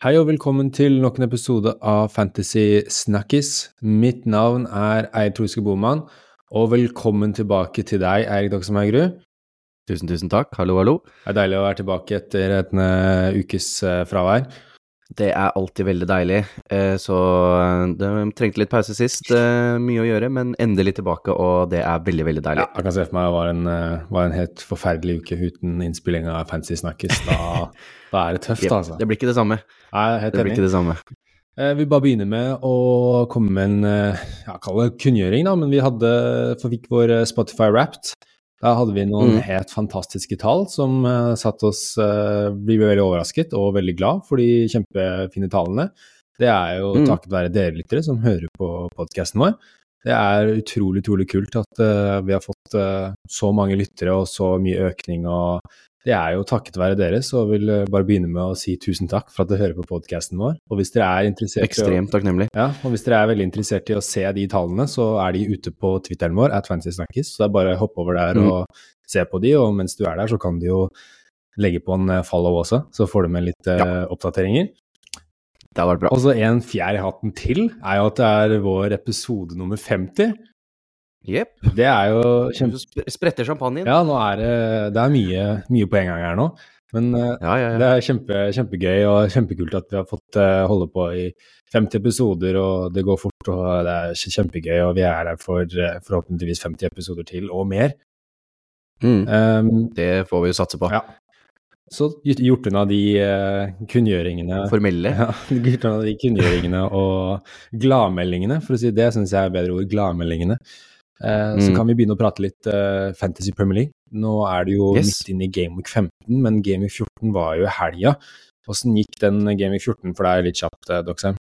Hei og velkommen til nok en episode av Fantasy Snakkis. Mitt navn er Eir Troske Boman, og velkommen tilbake til deg, Eirik Doksen Tusen, tusen takk. Hallo, hallo. Det er deilig å være tilbake etter en uh, ukes uh, fravær. Det er alltid veldig deilig. Eh, så det trengte litt pause sist. Mye å gjøre, men endelig tilbake, og det er veldig, veldig deilig. Ja, jeg kan se for meg det var en, var en helt forferdelig uke uten innspilling av Fantasy Snakkis. Da, da er det tøft, yep, altså. Det blir ikke det samme. Nei, helt det blir ikke det samme. Vil bare begynne med å komme med en ja, kall det kunngjøring, da. Men vi hadde, for fikk vår Spotify Wrapped. Da hadde vi noen mm. helt fantastiske tall som uh, satte oss uh, Vi ble veldig overrasket og veldig glad for de kjempefine tallene. Det er jo mm. takket være dere lyttere som hører på podkasten vår. Det er utrolig, utrolig kult at uh, vi har fått så mange lyttere og så mye økning og det er jo takket være dere, så jeg vil bare begynne med å si tusen takk for at dere hører på podkasten vår. Og hvis dere er interessert Ekstremt takknemlig. Ja, og hvis dere er veldig interessert i å se de tallene, så er de ute på Twitteren vår, at Fancy Snakkis. Så det er bare å hoppe over der mm. og se på de, og mens du er der, så kan du jo legge på en eh, follow også, så får du med litt ja. uh, oppdateringer. Det har vært bra. Og så en fjær i hatten til er jo at det er vår episode nummer 50. Jepp. Det er jo kjempe... Spretter champagnen. Ja, nå er det, det er mye, mye på en gang her nå. Men uh, ja, ja, ja. det er kjempe, kjempegøy og kjempekult at vi har fått uh, holde på i 50 episoder, og det går fort, og det er kjempegøy, og vi er her for uh, forhåpentligvis 50 episoder til, og mer. Mm. Um, det får vi jo satse på. Ja. Så gjort unna de kunngjøringene Formelle? Ja, gjort unna de kunngjøringene og gladmeldingene, for å si det syns jeg er bedre ord. Gladmeldingene. Eh, mm. Så kan vi begynne å prate litt uh, Fantasy Premier League. Nå er det jo yes. midt inne i Game Week 15, men Game Week 14 var jo i helga. Åssen gikk den Game Week 14 for deg, litt kjapt, uh, Doxheim?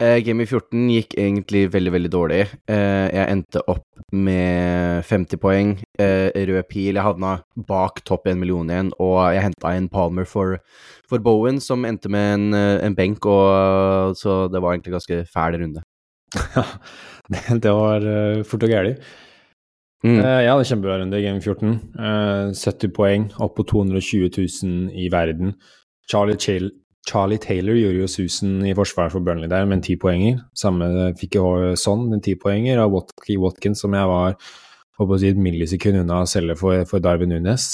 Uh, Game Week 14 gikk egentlig veldig, veldig dårlig. Uh, jeg endte opp med 50 poeng, rød pil. Jeg havna bak topp 1 million igjen, og jeg henta en Palmer for, for, Bowen, som endte med en, en benk, og, så det var egentlig ganske fæl runde. Ja, det var uh, fort og gæli. Mm. Uh, jeg hadde kjempebra runde i Game 14. Uh, 70 poeng, opp på 220 000 i verden. Charlie, Chil Charlie Taylor gjorde jo susen i forsvaret for Burnley der med en tipoenger. Samme fikk jeg sånn, en tipoenger av Watkey Watkins, som jeg var på å si et millisekund unna å selge for, for Darwin Nunes.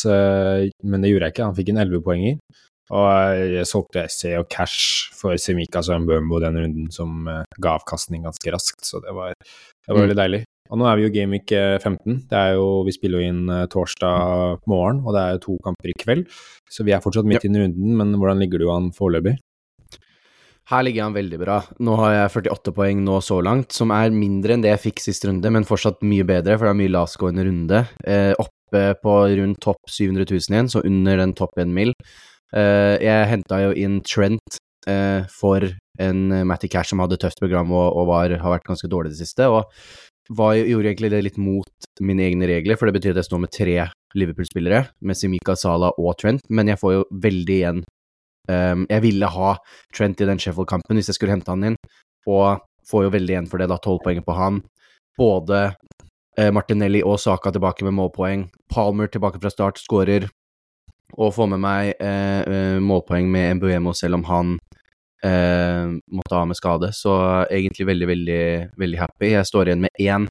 Men det gjorde jeg ikke, han fikk en 11-poenger. Og jeg solgte SE og Cash for Semika og Bumbo den runden, som uh, ga avkastning ganske raskt, så det var, det var mm. veldig deilig. Og nå er vi jo Gamic 15. Eh, det er jo, vi spiller jo inn uh, torsdag morgen, og det er jo to kamper i kveld. Så vi er fortsatt midt ja. i runden, men hvordan ligger du an foreløpig? Her ligger han veldig bra. Nå har jeg 48 poeng nå så langt, som er mindre enn det jeg fikk sist runde, men fortsatt mye bedre, for det er mye lavtgående runde. Eh, oppe på rundt topp 700 000 igjen, så under den topp 1 mil. Uh, jeg henta jo inn Trent uh, for en uh, Matty Cash som hadde tøft program og, og var, har vært ganske dårlig det siste. Og var, gjorde egentlig det litt mot mine egne regler, for det betyr at jeg står med tre Liverpool-spillere, med Simika, Sala og Trent, men jeg får jo veldig igjen. Um, jeg ville ha Trent i den Sheffield-kampen hvis jeg skulle hente han inn, og får jo veldig igjen for det, da, tolv poeng på han. Både Martinelli og Saka tilbake med målpoeng. Palmer tilbake fra start, skårer og få med meg eh, eh, målpoeng med Mbuemo, selv om han eh, måtte ha med skade. Så egentlig veldig, veldig, veldig happy. Jeg står igjen med én,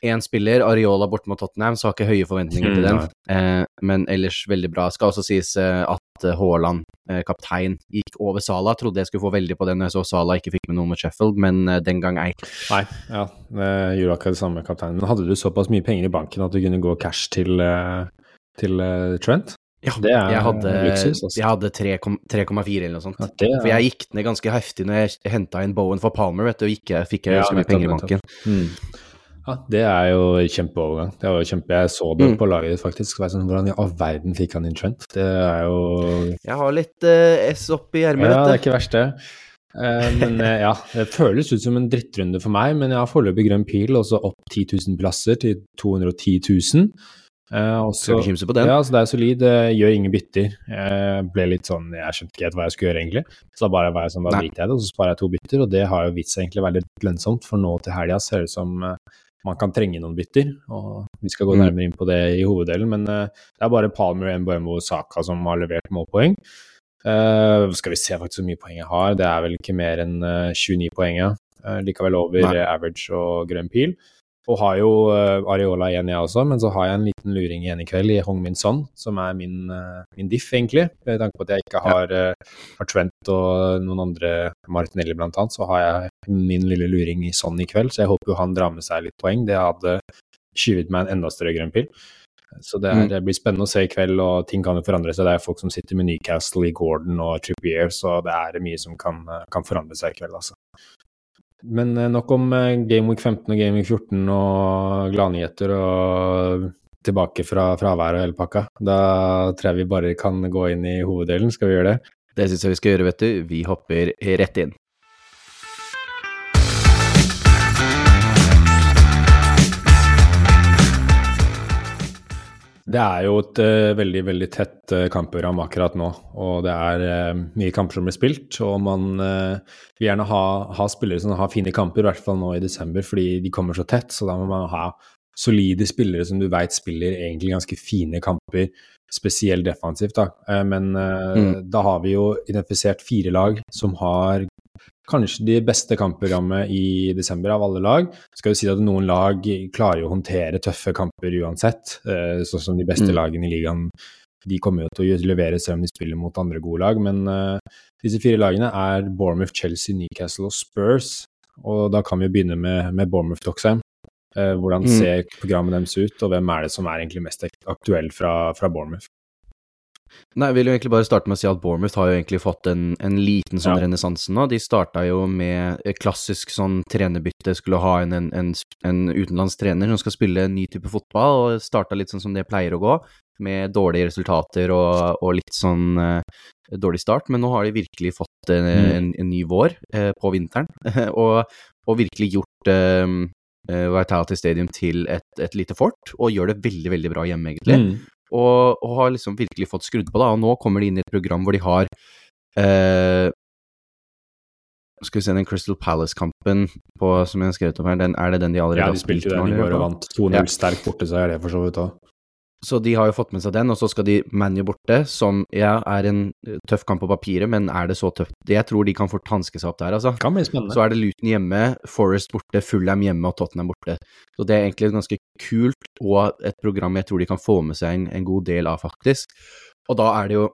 én spiller, Areola borte mot Tottenham, så har ikke høye forventninger til den. Eh, men ellers veldig bra. Skal også sies eh, at eh, Haaland, kaptein, gikk over Sala. Trodde jeg skulle få veldig på den når jeg så Sala ikke fikk med noe med Sheffield, men den gang ei. Nei, ja, det gjorde akkurat det samme, kapteinen. Men hadde du såpass mye penger i banken at du kunne gå cash til, til Trent? Ja, det er jeg hadde, luksus. Altså. Jeg hadde 3,4 eller noe sånt. Ja, er... For jeg gikk ned ganske heftig når jeg henta inn Bowen for Palmer, vet du, og ikke fikk jeg ja, så mye penger i banken. Mm. Ja, det er jo kjempeovergang. Det var jo kjempe, Jeg så det mm. på laget faktisk. Sånn, hvordan i all verden fikk han inn Trent? Det er jo Jeg har litt uh, S oppi ermet, ja, det er ikke verst, det. Uh, men uh, ja, det føles ut som en drittrunde for meg, men jeg har foreløpig grønn pil, og så opp 10 000 plasser til 210 000. Uh, også, Skal ikke kimse på den. Ja, så det er solid. Uh, gjør ingen bytter. Jeg ble litt sånn, jeg skjønte ikke helt hva jeg skulle gjøre, egentlig. Så da bare var jeg sånn, da driter jeg det, og så sparer jeg to bytter. Og det har jo vits egentlig veldig lønnsomt, for nå til helga ser det ut som uh, man kan trenge noen bytter. Og vi skal gå mm. nærmere inn på det i hoveddelen, men det er bare Palmer, Mbuemo og Saka som har levert målpoeng. Uh, skal vi se faktisk hvor mye poeng jeg har. Det er vel ikke mer enn uh, 29 poeng. Uh, likevel over Nei. average og grønn pil. Og har jo Areola igjen, jeg også, men så har jeg en liten luring igjen i kveld i Hong Min Son, som er min, min diff, egentlig. Med tanke på at jeg ikke har, har Trent og noen andre, Martinelli blant annet, så har jeg min lille luring i Son i kveld. Så jeg håper jo han drar med seg litt poeng. Det hadde skyvet meg en enda større grønn pil. Så det, er, mm. det, blir spennende å se i kveld, og ting kan jo forandre seg. Det er folk som sitter med Newcastle i Gordon og Trippier, så det er mye som kan, kan forandre seg i kveld, altså. Men eh, nok om eh, Game Week 15 og Game Week 14 og gladnyheter og tilbake fra fraværet og hele pakka. Da tror jeg vi bare kan gå inn i hoveddelen. Skal vi gjøre det? Det syns jeg vi skal gjøre, vet du. Vi hopper rett inn. Det er jo et uh, veldig veldig tett uh, kampprogram akkurat nå. Og det er uh, mye kamper som blir spilt. Og man vil gjerne ha, ha, spillere som har fine kamper, i hvert fall nå i desember, fordi de kommer så tett. Så da må man ha solide spillere som du veit spiller egentlig ganske fine kamper, spesielt defensivt. da. men mm. da har vi jo identifisert fire lag som har kanskje de beste kampprogrammet i desember av alle lag. Skal jo si at noen lag klarer å håndtere tøffe kamper uansett, eh, sånn som de beste mm. lagene i ligaen. De kommer jo til å levere selv om de spiller mot andre gode lag, men uh, disse fire lagene er Bournemouth, Chelsea, Newcastle og Spurs. Og da kan vi begynne med, med Bournemouth, Doxheim. Uh, hvordan mm. ser programmet deres ut, og hvem er det som er egentlig mest aktuell fra, fra Bournemouth? Nei, Jeg vil jo egentlig bare starte med å si at Bournemouth har jo egentlig fått en, en liten sånn ja. renessanse nå. De starta jo med klassisk sånn trenerbytte, skulle ha en, en, en utenlandsk trener som skal spille en ny type fotball, og starta litt sånn som det pleier å gå, med dårlige resultater og, og litt sånn uh, dårlig start. Men nå har de virkelig fått uh, en, en, ny vår uh, på vinteren, og, og, virkelig gjort Vitality Stadium til et, et, lite fort, og gjør det veldig, veldig bra hjemme, egentlig. Mm og, og, har liksom virkelig fått skrudd på det. Og nå kommer de inn i et program hvor de har eh, Skal vi se den Crystal Palace-kampen som jeg har skrevet om her, den, er det den de allerede har spilt? Ja, de spilte den i går og vant 2-0 ja. sterkt borte, så er det for så vidt òg. Så de har jo fått med seg den, og så skal de ManU borte, som ja, er en eh, tøff kamp på papiret, men er det så tøft? Jeg tror de kan fort hanske seg opp der, altså. Kan bli spennende. Så er det Luton hjemme, Forest borte, Fulham hjemme og Tottenham borte. Så det er egentlig ganske kult, og et program jeg tror de kan få med seg en, en god del av, faktisk. Og da er det jo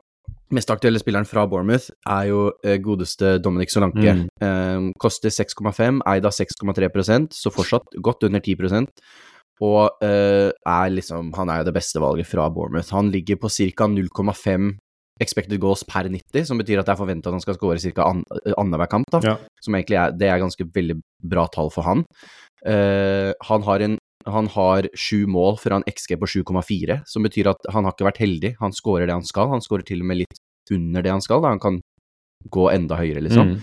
Mest aktuelle spilleren fra Bournemouth er jo eh, godeste Dominic Solanke. Mm. Eh, koster 6,5, eid av 6,3% så fortsatt godt under 10 og uh, er liksom Han er jo det beste valget fra Bournemouth. Han ligger på ca. 0,5 expected goals per 90, som betyr at det er forventa at han skal skåre ca. An eh, annenhver kamp. da, ja. Som egentlig er, Det er ganske veldig bra tall for han. Uh, han har en han har sju mål fra en XG på 7,4, som betyr at han har ikke vært heldig. Han skårer det han skal. Han skårer til og med litt under det han skal. Da. Han kan gå enda høyere, liksom. Mm.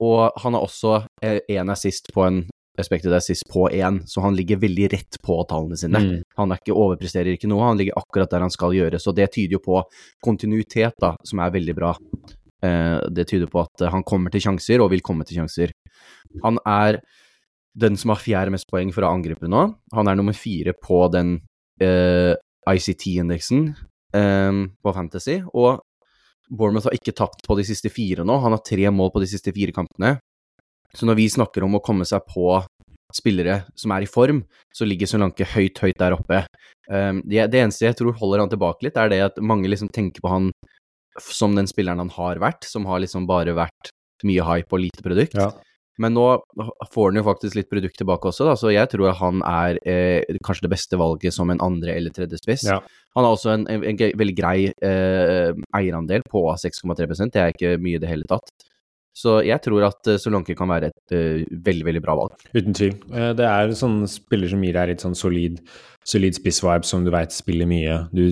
Og han har også én assist på en Expected assist på én, så han ligger veldig rett på tallene sine. Mm. Han ikke, overpresterer ikke noe, han ligger akkurat der han skal gjøre. Så det tyder jo på kontinuitet, da, som er veldig bra. Eh, det tyder på at han kommer til sjanser, og vil komme til sjanser. Han er den som har fjerde mest poeng for å angripe nå. Han er nummer fire på den eh, ICT-indeksen eh, på Fantasy, og Bournemouth har ikke tapt på de siste fire nå. Han har tre mål på de siste fire kampene. Så når vi snakker om å komme seg på spillere som er i form, så ligger Solanke høyt, høyt der oppe. Det, det, eneste jeg tror holder han tilbake litt, er det at mange liksom tenker på han som den spilleren han har vært, som har liksom bare vært mye hype og lite produkt. Ja. Men nå får han jo faktisk litt produkt tilbake også, da, så jeg tror han er eh, kanskje det beste valget som en andre- eller tredje spiss. Ja. Han har også en, en, en veldig grei eh, eierandel på 6,3% det er ikke mye i det hele tatt. Så jeg tror at uh, Solanke kan være et uh, veldig, veldig bra valg. Uten tvil. Uh, det er sånne spiller som gir deg litt sånn solid, solid spissvibe som du veit spiller mye. Du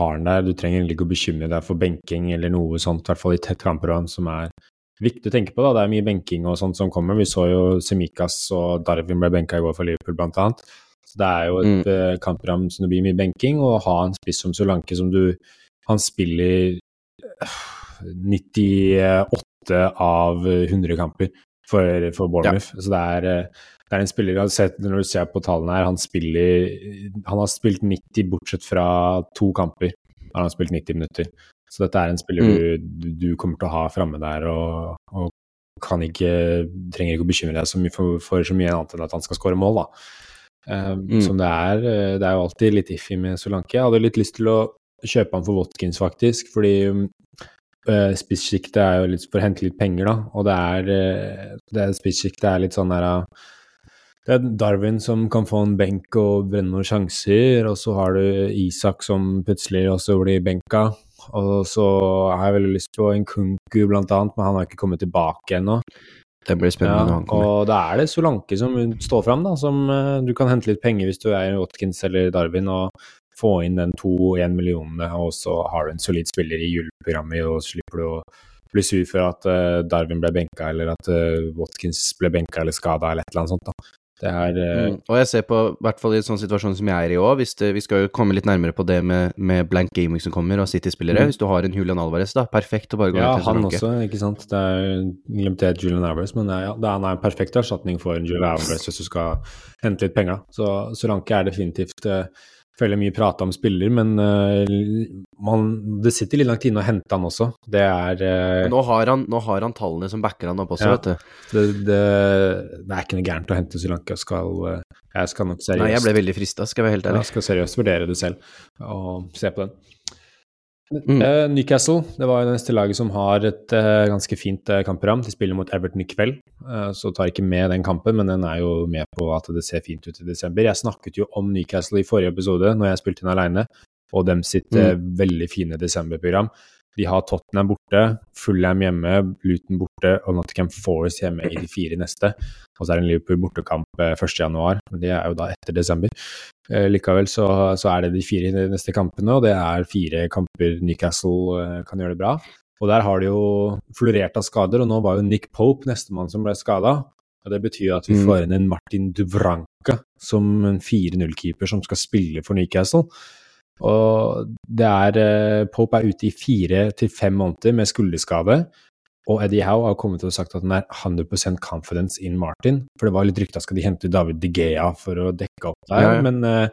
har den der, du trenger egentlig ikke å bekymre deg for benking eller noe sånt, i hvert fall i tett kampprogram som er viktig å tenke på. da, Det er mye benking og sånt som kommer. Vi så jo Semikas og Darwin ble benka i går for Liverpool, blant annet. Så det er jo et mm. kampprogram som det blir mye benking, og å ha en spiss som Solanke som du Han spiller 98 åtte av 100 kamper for, for Bournemouth. Ja. Så det er, eh, det er, en spiller sett, Når du ser på tallene her, han spiller Han har spilt 90 bortsett fra to kamper. Han har spilt 90 minutter. Så dette er en spiller mm. du, du, kommer til å ha framme der, og, og kan ikke, trenger ikke å bekymre deg så mye for, for, så mye annet enn at han skal skåre mål, da. Um, mm. Som det er. Eh, det er jo alltid litt iffy med Solanke. Jeg hadde litt lyst til å kjøpe han for Watkins, faktisk, fordi uh, spissjiktet er jo litt for å hente litt penger, da. Og det er, uh, det spissjiktet er litt sånn der uh, det er Darwin som kan få en benk og brenne noen sjanser, og så har du Isak som plutselig også blir benka. Og så har jeg veldig lyst på en Kunku blant annet, men han har ikke kommet tilbake ennå. Det blir spennende ja, når han kommer. Og da er det Solanke som står fram, da, som uh, du kan hente litt penger hvis du er Watkins eller Darwin, og få inn den to-én millionene, og så har du en solid spiller i juleprogrammet, og slipper du å bli sur for at uh, Darwin ble benka, eller at uh, Watkins ble benka eller skada, eller et eller annet sånt. da. Det er uh... mm. Og jeg ser på, i hvert fall i en sånn situasjon som jeg er i òg, vi skal jo komme litt nærmere på det med, med blank gaming som kommer, og City-spillere. Mm. Hvis du har en Julian Alvarez, da, perfekt å bare gå ja, til han også, ikke sant. Det er glemt helt Julian Alvarez, men ja, det er, han er en perfekt erstatning for Julian Alvarez hvis du skal hente litt penger. Så Solanke er definitivt uh, føler mye prata om spiller, men uh, man, det sitter litt langt inne å hente han også. Det er uh, nå, har han, nå, har han, tallene som backer han opp også, ja, vet du. Det, det, det, er ikke noe gærent å hente Sri Lanka. Skal, uh, jeg skal nok seriøst Nei, jeg ble veldig frista, skal jeg være helt ærlig. Jeg skal seriøst vurdere det selv og se på den. Mm. Uh, Newcastle det var jo det neste laget som har et uh, ganske fint uh, kampprogram. De spiller mot Everton i kveld, så tar ikke med den kampen, men den er jo med på at det ser fint ut i desember. Jeg snakket jo om Newcastle i forrige episode, når jeg spilte inn aleine, og dem sitt mm. veldig fine desemberprogram. De har Tottenham borte, Fullham hjemme, Luton borte og Nottingham Forest hjemme i de fire neste. Og så er det en Liverpool bortekamp 1.1, men det er jo da etter desember. Eh, likevel så, så, er det de fire neste kampene, og det er fire kamper Newcastle eh, kan gjøre det bra. Og der har de jo florert av skader, og nå var jo Nick Pope nestemann som ble skada. Og Det betyr at vi mm. får inn en Martin Duvranka som en 4-0-keeper som skal spille for Newcastle. Og det er eh, Pope er ute i fire til fem måneder med skulderskade. Og Eddie Howe har kommet til å sagt at han er 100% confidence in Martin. For det var litt rykta skal de hente David De Gea for å dekke opp der, ja, men uh,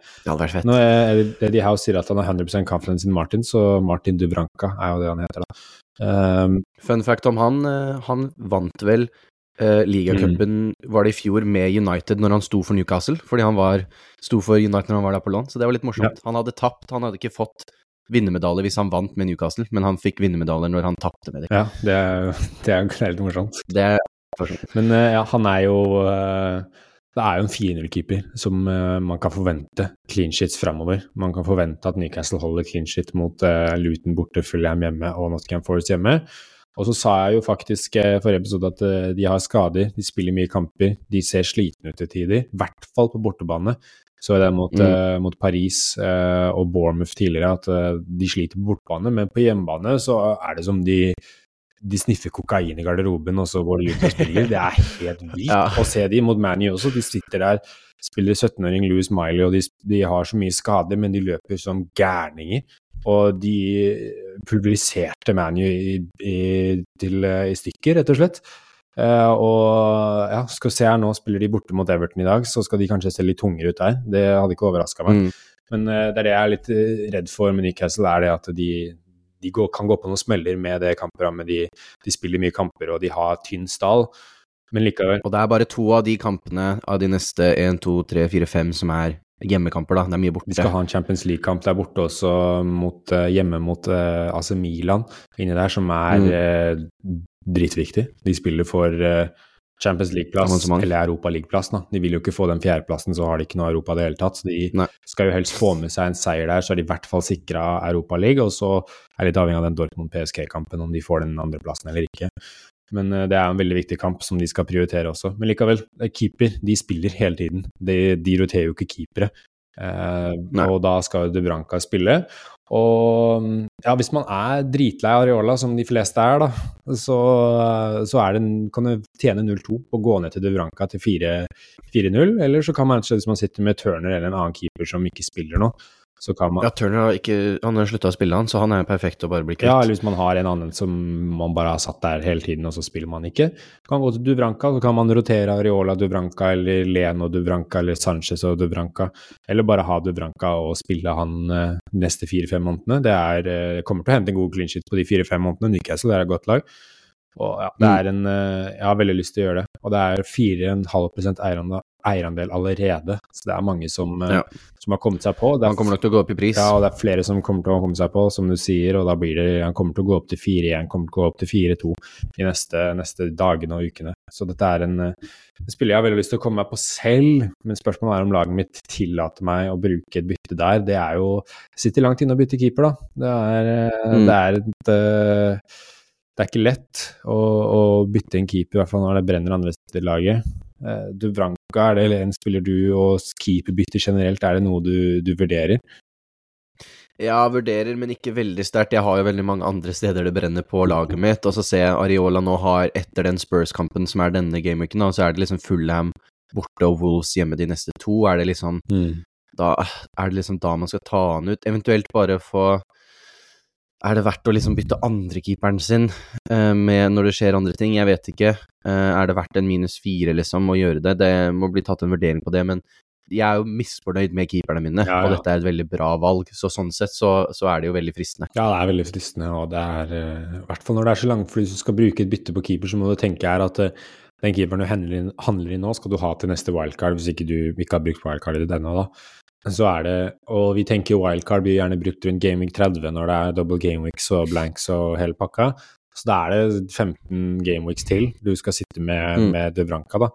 når Eddie Howe sier at han er 100% confidence in Martin, så Martin Dubranca er jo det han heter, da. Um, Fun fact om han, han vant vel uh, ligacupen mm. var det i fjor med United når han sto for Newcastle, fordi han var, sto for United når han var der på lån, så det var litt morsomt. Ja. Han hadde tapt, han hadde ikke fått vinnermedalje hvis han vant med Newcastle, men han fikk vinnermedaljer når han tapte med dem. Ja, det er, det er helt morsomt. Det er morsomt. Men uh, ja, han er jo uh, Det er jo en 4-0-keeper som man kan forvente clean shits framover. Man kan forvente at Newcastle holder clean shit mot Luton borte, Fulham hjemme og Nottingham Forest hjemme. Og så sa jeg jo faktisk i forrige episode at de har skader, de spiller mye kamper, de ser slitne ut til tider. I hvert fall på bortebane. Så det mot, mm. uh, mot Paris uh, og Bournemouth tidligere at uh, de sliter på bortebane, men på hjemmebane så er det som de, de sniffer kokain i garderoben, og så går de ut og spiller. Det er helt vilt ja. å se de mot Manny også. De sitter der, spiller 17-åring Louis Miley, og de, de, har så mye skader, men de løper som gærninger. Og de publiserte ManU i, i, i stykker, rett og slett. Uh, og ja, skal se her nå, spiller de borte mot Everton i dag, så skal de kanskje se litt tungere ut der. Det hadde ikke overraska meg. Mm. Men uh, det er det jeg er litt redd for med Newcastle, er det at de, de går, kan gå på noen smeller med det kampprogrammet. De, de, spiller mye kamper, og de har tynn stall. Men likevel. Og det er bare to av de kampene av de neste 1, 2, 3, 4, 5 som er hjemmekamper, da. Det er mye borte. De skal ha en Champions League-kamp der borte også, mot, hjemme mot AC Milan inni der, som er mm dritviktig. De spiller for uh, Champions League-plass eller Europa League-plass. De vil jo ikke få den fjerdeplassen, så har de ikke noe Europa i det hele tatt. Så de Nei. skal jo helst få med seg en seier der, så er de i hvert fall sikra Europa League. Og så er det litt avhengig av den Dortmund-PSG-kampen, om de får den andreplassen eller ikke. Men uh, det er en veldig viktig kamp som de skal prioritere også. Men likevel, eh, keeper de spiller hele tiden. De, de roterer jo ikke keepere. Eh, og da skal jo Dubranka spille. Og ja, hvis man er dritlei Areola, som de fleste er, da, så, så er det, kan du tjene 0-2 på å gå ned til Duvranka til 4-0. Eller så kan man, hvis man sitter med Turner eller en annen keeper som ikke spiller noe, så kan man Ja, Turner har ikke Han har slutta å spille, han, så han er jo perfekt å bare bli kvitt. Ja, eller hvis man har en annen som man bare har satt der hele tiden, og så spiller man ikke. Kan gå til Dubranka, så kan man rotere Areola Dubranka eller Leno Dubranka eller Sanchez og Dubranka, Eller bare ha Dubranka og spille han eh, de neste fire-fem månedene. Det er, eh, kommer til å hente en god clean shit på de fire-fem månedene. Newcastle er et godt lag. Og ja, det Mm. er en eh, Jeg har veldig lyst til å gjøre det. Og det er 4,5% eierandel, eierandel allerede, så det er mange som, eh, Ja. som har kommet seg på. Er Han kommer nok til å gå opp i pris. ja, og det er flere som kommer til å komme seg på, som du sier, og da blir det Han kommer til å gå opp til 4-1, kommer til å gå opp til 4-2 de neste, neste dagene og ukene. Så dette er en eh, en spiller jeg har veldig lyst til å komme meg på selv, men spørsmålet er om laget mitt tillater meg å bruke et bytte der. Det er jo Sitter langt inne å bytte keeper, da. Det er, eh, Mm. det er et eh, Det er ikke lett å, å bytte en keeper, i hvert fall når det brenner andre steder i laget. Eh, Dubranka, er det en spiller du og keeperbytte generelt, er det noe du, du vurderer? Ja, vurderer, men ikke veldig sterkt. Jeg har jo veldig mange andre steder det brenner på laget mitt, og så ser jeg Areola nå har, etter den Spurs-kampen som er denne gameweeken, og så er det liksom Fullham borte og Wolves hjemme de neste to. Er det liksom da er det liksom da man skal ta han ut. Eventuelt bare få Er det verdt å liksom bytte andrekeeperen sin uh, med når det skjer andre ting? Jeg vet ikke. Uh, er det verdt en minus fire, liksom, å gjøre det? Det må bli tatt en vurdering på det, men jeg er jo misfornøyd med keeperne mine, Ja, og dette er et veldig bra valg. Så sånn sett så, så er det jo veldig fristende. Ja, det er veldig fristende, og det er I hvert fall når det er så langt, for hvis du skal bruke et bytte på keeper, så må du tenke her at den keeperen du handler inn, handler inn nå, skal du ha til neste wildcard, hvis ikke du ikke har brukt wildcard i denne, da. Så er det Og vi tenker wildcard blir gjerne brukt rundt Gameweek 30 når det er double gameweeks og blanks og hele pakka. Så da er det 15 gameweeks til du skal sitte med, Mm. med Dubranka, da.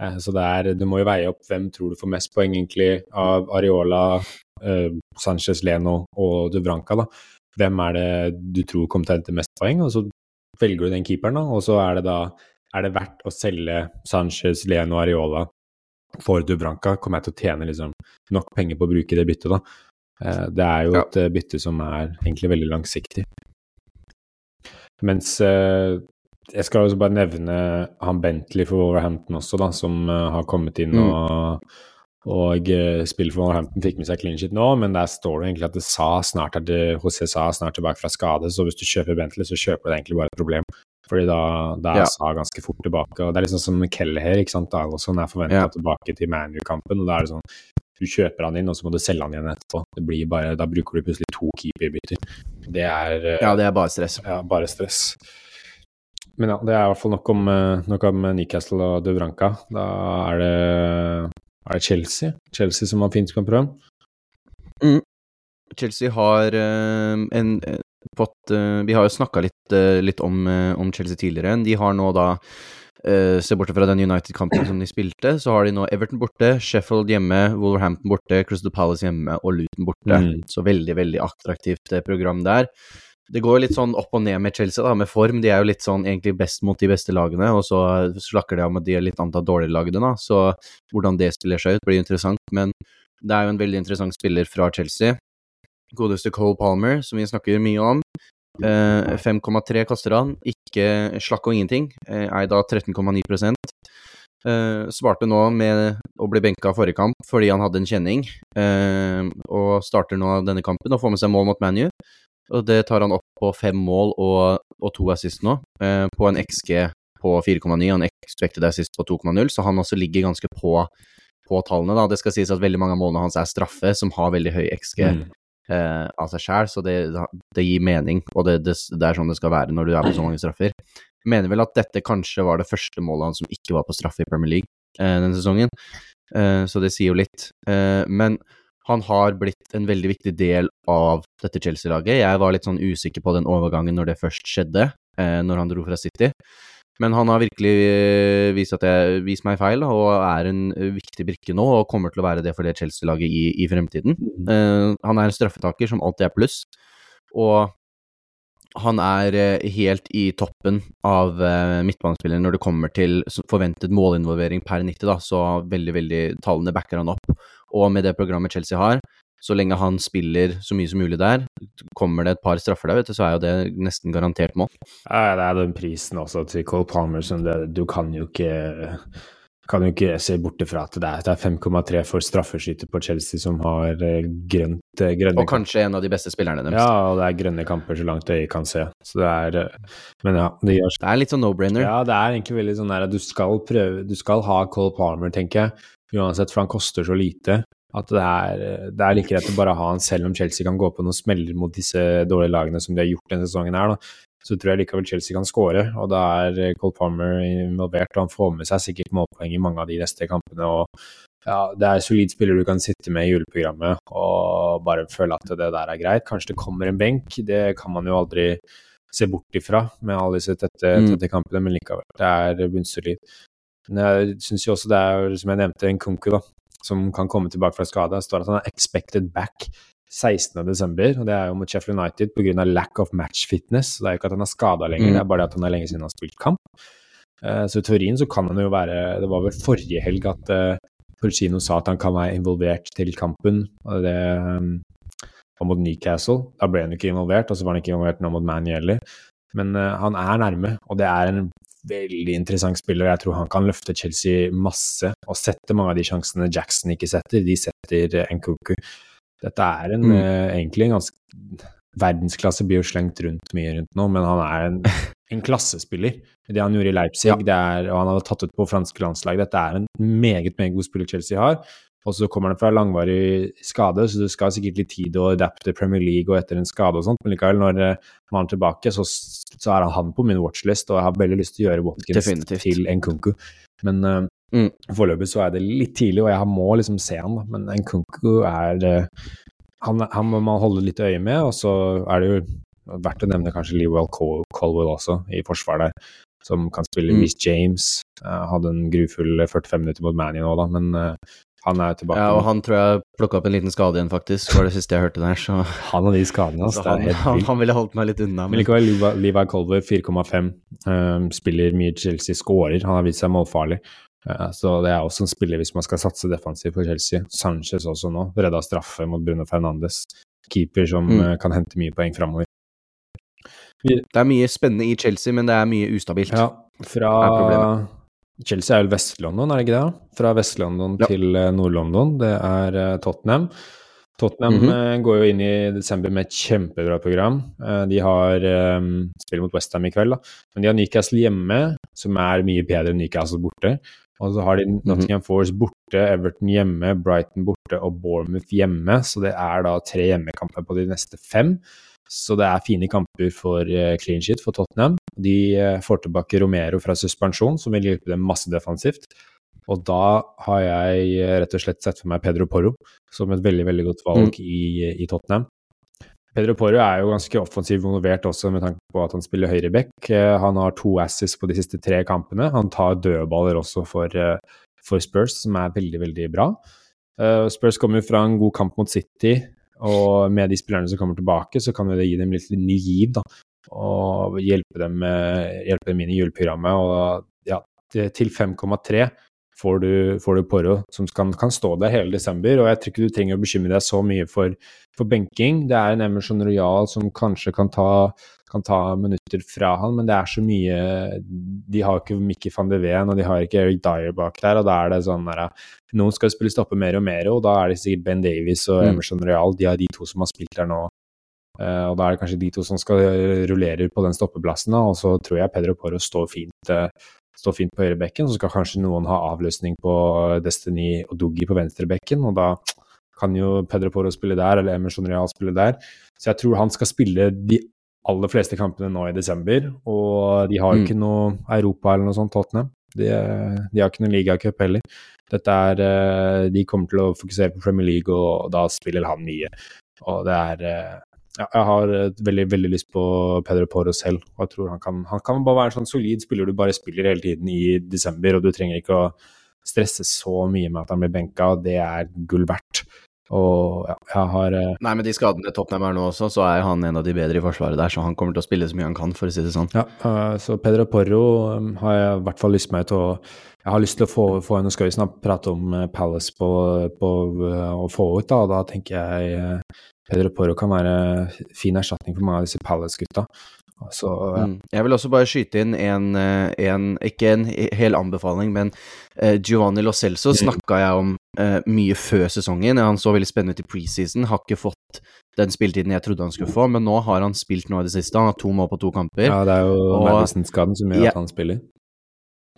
Eh, Så det er Du må jo veie opp hvem tror du får mest poeng, egentlig, av Areola, eh, Sanchez, Leno og Dubranka, da. Hvem er det du tror kommer til å hente mest poeng, og så velger du den keeperen, da. Og så er det da Er det verdt å selge Sanchez, Leno og Areola for Dubranka? Kommer jeg til å tjene liksom nok penger på å bruke det byttet, da? Eh, Det er jo Ja. et eh, bytte som er egentlig veldig langsiktig. Mens eh, jeg skal også bare nevne han Bentley for Wolverhampton også, da, som har kommet inn Mm. og, og spiller for Wolverhampton. Fikk med seg clean shit nå, men der står det egentlig at det sa snart er det, José Sa snart tilbake fra skade, så hvis du kjøper Bentley, så kjøper du egentlig bare et problem. Fordi da, da er Ja. Sa ganske fort tilbake. og Det er liksom som Kelleher, ikke sant. Alison er forventa Ja. tilbake til ManU-kampen, og da er det sånn du kjøper han inn, og så må du selge han igjen etterpå. Det blir bare, da bruker du plutselig to keeperbytter. Det er eh, Ja, det er bare stress. ja, bare stress. Men ja, det er i hvert fall nok om, eh, nok om Newcastle og Dubranka. Da er det, er det Chelsea. Chelsea som man fint på Mm. Chelsea har eh, en, eh, at eh, Vi har jo snakka litt, eh, litt om, eh, om Chelsea tidligere. De har nå da Se bort fra den United-kampen som de spilte, så har de nå Everton borte, Sheffield hjemme, Wolverhampton borte, Crystal Palace hjemme og Luton borte. Mm. Så veldig, veldig attraktivt program der. Det går litt sånn opp og ned med Chelsea, da, med form. De er jo litt sånn egentlig best mot de beste lagene, og så slakker de om at de litt antall dårligere lagene, da. Så hvordan det spiller seg ut, blir interessant. Men det er jo en veldig interessant spiller fra Chelsea. Godeste Cole Palmer, som vi snakker mye om. Eh, 5,3 kaster han. Ikke slakk og ingenting. Eh, Eid av 13,9 eh, Svarte nå med å bli benka forrige kamp fordi han hadde en kjenning, eh, og starter nå denne kampen og får med seg mål mot ManU. Og det tar han opp på fem mål og, og to assist nå, eh, på en XG på 4,9 og en expected assist på 2,0, så han også ligger ganske på, på tallene. da. Det skal sies at veldig mange av målene hans er straffe, som har veldig høy XG Mm. Eh, av seg sjæl, så det, det gir mening, og det, det, det er sånn det skal være når du er på så mange straffer. Mener vel at dette kanskje var det første målet hans som ikke var på straffe i Premier League eh, denne sesongen, eh, så det sier jo litt. Eh, men han har blitt en veldig viktig del av dette Chelsea-laget. Jeg var litt sånn usikker på den overgangen når det først skjedde, eh, når han dro fra City. Men han har virkelig eh, vist, jeg, vist meg feil, og er en eh, viktig brikke nå, og kommer til å være det for det Chelsea-laget i, i fremtiden. Uh, han er en straffetaker som alltid er pluss, og han er helt i toppen av midtbanespillere når det kommer til forventet målinvolvering per 90, da, så veldig, veldig tallene backer han opp. Og med det programmet Chelsea har, så lenge han spiller så mye som mulig der, kommer det et par straffer der, vet du, så er jo det nesten garantert mål. Ja, det er den prisen også til Cole Palmer som det, du kan jo ikke kan jo ikke se bort fra at det er, er 5,3 for straffeskyter på Chelsea som har eh, grønt, eh, grønne Og kanskje en av de beste spillerne deres. Ja, og det er grønne kamper så langt øyet kan se. Så det er eh, Men ja. Det, gjør... det er litt sånn no-brainer. Ja, det er egentlig veldig sånn der at du skal prøve Du skal ha Cole Palmer, tenker jeg, uansett, for han koster så lite. At det er, det er like greit å bare ha han selv om Chelsea kan gå på noen smeller mot disse dårlige lagene som de har gjort denne sesongen her. da så tror jeg likevel Chelsea kan skåre. Og da er eh, Cole Palmer involvert, og han får med seg sikkert målpoeng i mange av de neste kampene. og ja, Det er solid spiller du kan sitte med i juleprogrammet og bare føle at det der er greit. Kanskje det kommer en benk, det kan man jo aldri se bort ifra med alle disse tette, mm. tette kampene, men likevel, det er bunnsolid. Men jeg syns jo også det er, som jeg nevnte, en konku, da, som kan komme tilbake fra skade. Det står at han er expected back 16.12., og det er jo mot Sheffield United pga. lack of match fitness. Det er jo ikke at han er skada lenger, mm. det er bare det at han er lenge siden han har spilt kamp. Uh, så i teorien så kan han jo være Det var vel forrige helg at uh, Porcino sa at han kan være involvert til kampen. og det um, var mot Newcastle. Da ble han ikke involvert, og så var han ikke involvert nå mot Manny heller. Men uh, han er nærme, og det er en veldig interessant spiller. Jeg tror han kan løfte Chelsea masse og sette mange av de sjansene Jackson ikke setter. De setter Nkuku. Dette er en, mm. uh, egentlig en ganske Verdensklasse blir jo slengt rundt mye rundt nå, men han er en, en klassespiller. Det han gjorde i Leipzig, ja. er, og han har tatt ut på franske landslag, dette er en meget, meget god spiller Chelsea har. Og så kommer han fra langvarig skade, så det skal sikkert litt tid å adapte Premier League og etter en skade og sånt, men likevel, når han er tilbake, så, så, er han på min watchlist, og jeg har veldig lyst til å gjøre Watkins til Nkunku. Men uh, Mm. Foreløpig så er det litt tidlig, og jeg må liksom se han, da. Men Nkunku er uh, han, han, må man holde litt øye med, og så er det jo verdt å nevne kanskje Lewell Colwell også, i forsvar der, som kan spille mm. Miss James. Uh, hadde en grufull 45 minutter mot Manny nå, da, men uh, han er tilbake. Ja, og han tror jeg plukka opp en liten skade igjen, faktisk. var det siste jeg hørte der. Så. Han og de skadene hans, han, han, han, ville holdt meg litt unna. Men, men likevel, Levi Colver 4,5. Um, spiller mye Chelsea, skårer. Han har vist seg målfarlig. Så det er også en spiller hvis man skal satse defensivt på Chelsea. Sanchez også nå, redda straffe mot Bruno Fernandes. Keeper som mm. Eh, kan hente mye poeng framover. Det er mye spennende i Chelsea, men det er mye ustabilt. Ja, fra Chelsea er vel Vest-London, er det ikke det? Fra Vest-London ja. til eh, Nord-London. Det er eh, Tottenham. Tottenham mm -hmm. går jo inn i desember med et kjempebra program. De har um, spiller mot Westham i kveld, da. men de har Newcastle hjemme, som er mye bedre enn Newcastle borte. Og så har de mhm. Nottingham Forest borte, Everton hjemme, Brighton borte og Bournemouth hjemme. Så det er da tre hjemmekamper på de neste fem. Så det er fine kamper for uh, clean sheet for Tottenham. De uh, får tilbake Romero fra suspensjon, som vil hjelpe dem masse defensivt. Og da har jeg uh, rett og slett sett for meg Pedro Porro som et veldig veldig godt valg mm. i, i, Tottenham. Pedro Porro er jo ganske offensivt involvert også med tanke på at han spiller høyreback. Eh, han har to asses på de siste tre kampene. Han tar dødballer også for, eh, for Spurs, som er veldig, veldig bra. Eh, Spurs kommer fra en god kamp mot City, og med de spillerne som kommer tilbake, så kan det gi dem litt ny giv, da. Og hjelpe dem, hjelpe dem inn i juleprogrammet. Og ja, til 5,3 får du, får du Poro, som kan, kan, stå der hele desember. Og jeg tror ikke du trenger å bekymre deg så mye for, for benking. Det er en Emerson Royal som kanskje kan ta, kan ta, minutter fra han, men det er så mye De har ikke Mickey van de Ven, og de har ikke Eric Dyer bak der, og da er det sånn der Noen skal spille stoppe mer og mer, og da er det sikkert Ben Davies og mm. Emerson Royal. De er de to som har spilt der nå. Uh, og da er det kanskje de to som skal rullere på den stoppeplassen, og så tror jeg Pedro Poro står fint uh, står fint på høyrebekken. Så skal kanskje noen ha avløsning på Destiny og Doogie på venstrebekken, og da kan jo Pedro Poro spille der, eller Emerson Real spille der. Så jeg tror han skal spille de aller fleste kampene nå i desember, og de har mm. ikke noe Europa eller noe sånt, Tottenham. De, de har ikke noen ligacup heller. Dette er eh, De kommer til å fokusere på Premier League, og da spiller han mye. Og det er eh, ja, jeg har veldig, veldig lyst på Pedro Poro selv. og jeg tror han kan, han kan bare være en sånn solid spiller du bare spiller hele tiden i desember, og du trenger ikke å stresse så mye med at han blir benka. Det er gull verdt. Og ja, jeg har uh... Nei, med de skadene Tottenham er nå også, så er han en av de bedre i forsvaret der, så han kommer til å spille så mye han kan, for å si det sånn. Ja, uh, så Pedro Porro har jeg i hvert fall lyst med til å Jeg har lyst til å få, få Nå Skøysen og prate om Palace på, på å få ut, da, da tenker jeg Pedro Porro kan være fin erstatning for mange av disse Palace-gutta. Så, ja. mm. Jeg vil også bare skyte inn en, eh, en ikke en hel anbefaling, men uh, Giovanni Lo Celso mm. snakka jeg om uh, mye før sesongen. Han så veldig spennende ut i preseason, har ikke fått den spilletiden jeg trodde han skulle få, men nå har han spilt noe i det siste. Han har to mål på to kamper. Ja, det er jo Madison-skaden som gjør ja, at han spiller.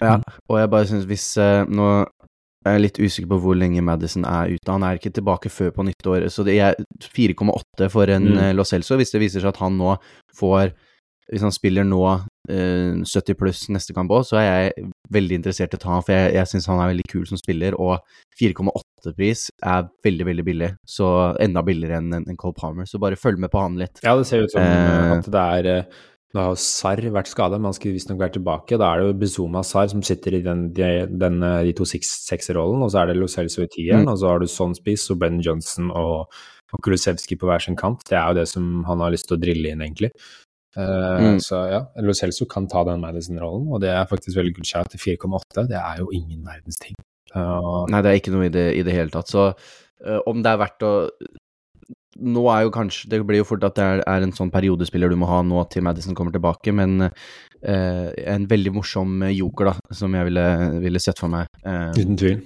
Ja, og jeg bare syns hvis Nå jeg er litt usikker på hvor lenge Madison er ute. Han er ikke tilbake før på nyttår, så det er 4,8 for en mm. Lo Celso. Hvis det viser seg at han nå får hvis han spiller nå eh, 70 pluss neste kamp òg, så er jeg veldig interessert i å ta han, for jeg, jeg syns han er veldig kul som spiller, og 4,8-pris er veldig, veldig billig. Så enda billigere enn en, en Cole Palmer, så bare følg med på han litt. Ja, det ser ut som eh, at det er eh, Nå har Sar vært skada, men han skulle visstnok være tilbake. Da er det jo Bezuma Sar som sitter i den, de, den, eh, de to sekserrollen, og så er det Lo Celso i tieren, mm. og så har du Sonspice og Ben Johnson og, og Kulusevski på hver sin kant. Det er jo det som han har lyst til å drille inn, egentlig. Uh, mm. Så ja, Lo Celso kan ta den Madison-rollen, og det er faktisk veldig good shout til 4,8. Det er jo ingen verdens ting. Uh, Nei, det er ikke noe i det, i det hele tatt. Så uh, om det er verdt å Nå er jo kanskje Det blir jo fort at det er, er en sånn periodespiller du må ha nå til Madison kommer tilbake, men en veldig morsom joker, da, som jeg ville, ville sett for meg. Uten tvil.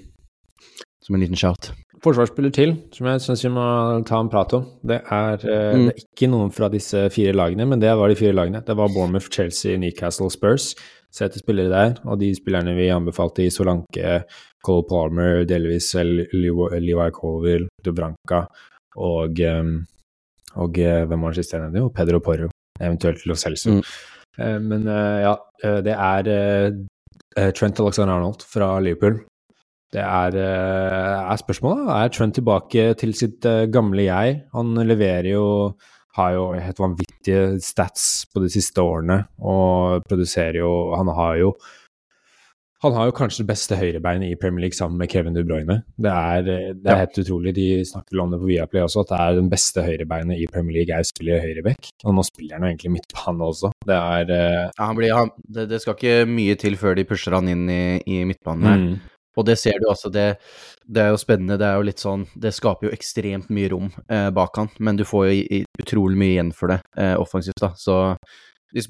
Som en liten shout forsvarsspiller til som jeg syns vi må ta en prat om. Det er, eh, mm. det er, ikke noen fra disse fire lagene, men det var de fire lagene. Det var Bournemouth, Chelsea, Newcastle, Spurs. Sette spillere der, og de spillerne vi anbefalte i Solanke, Cole Palmer, delvis Levi Colville, Dubranca og, ehm, og eh, hvem var den siste jeg nevnte? Jo, Pedro Porro, eventuelt Lo Celso. Mm. Eh, men ja, det er Trent Alexander Arnold fra Liverpool det er, eh, er, spørsmålet. Er Trent tilbake til sitt eh, gamle jeg? Han leverer jo Har jo helt vanvittige stats på de siste årene og produserer jo Han har jo han har jo kanskje det beste høyrebeinet i Premier League sammen med Kevin De Bruyne. Det er, eh, det er helt utrolig. De snakker vel om det på Viaplay også, at det er den beste høyrebeinet i Premier League er spiller høyreback. Og nå spiller han jo egentlig midtbane også. Det er ja, han blir, han, det, det, skal ikke mye til før de pusher han inn i, i midtbanen. Mm. Og det ser du altså, det, det, er jo spennende. Det er jo litt sånn Det skaper jo ekstremt mye rom eh, bak han, men du får jo i, utrolig mye igjen for det eh, offensivt, da. Så hvis,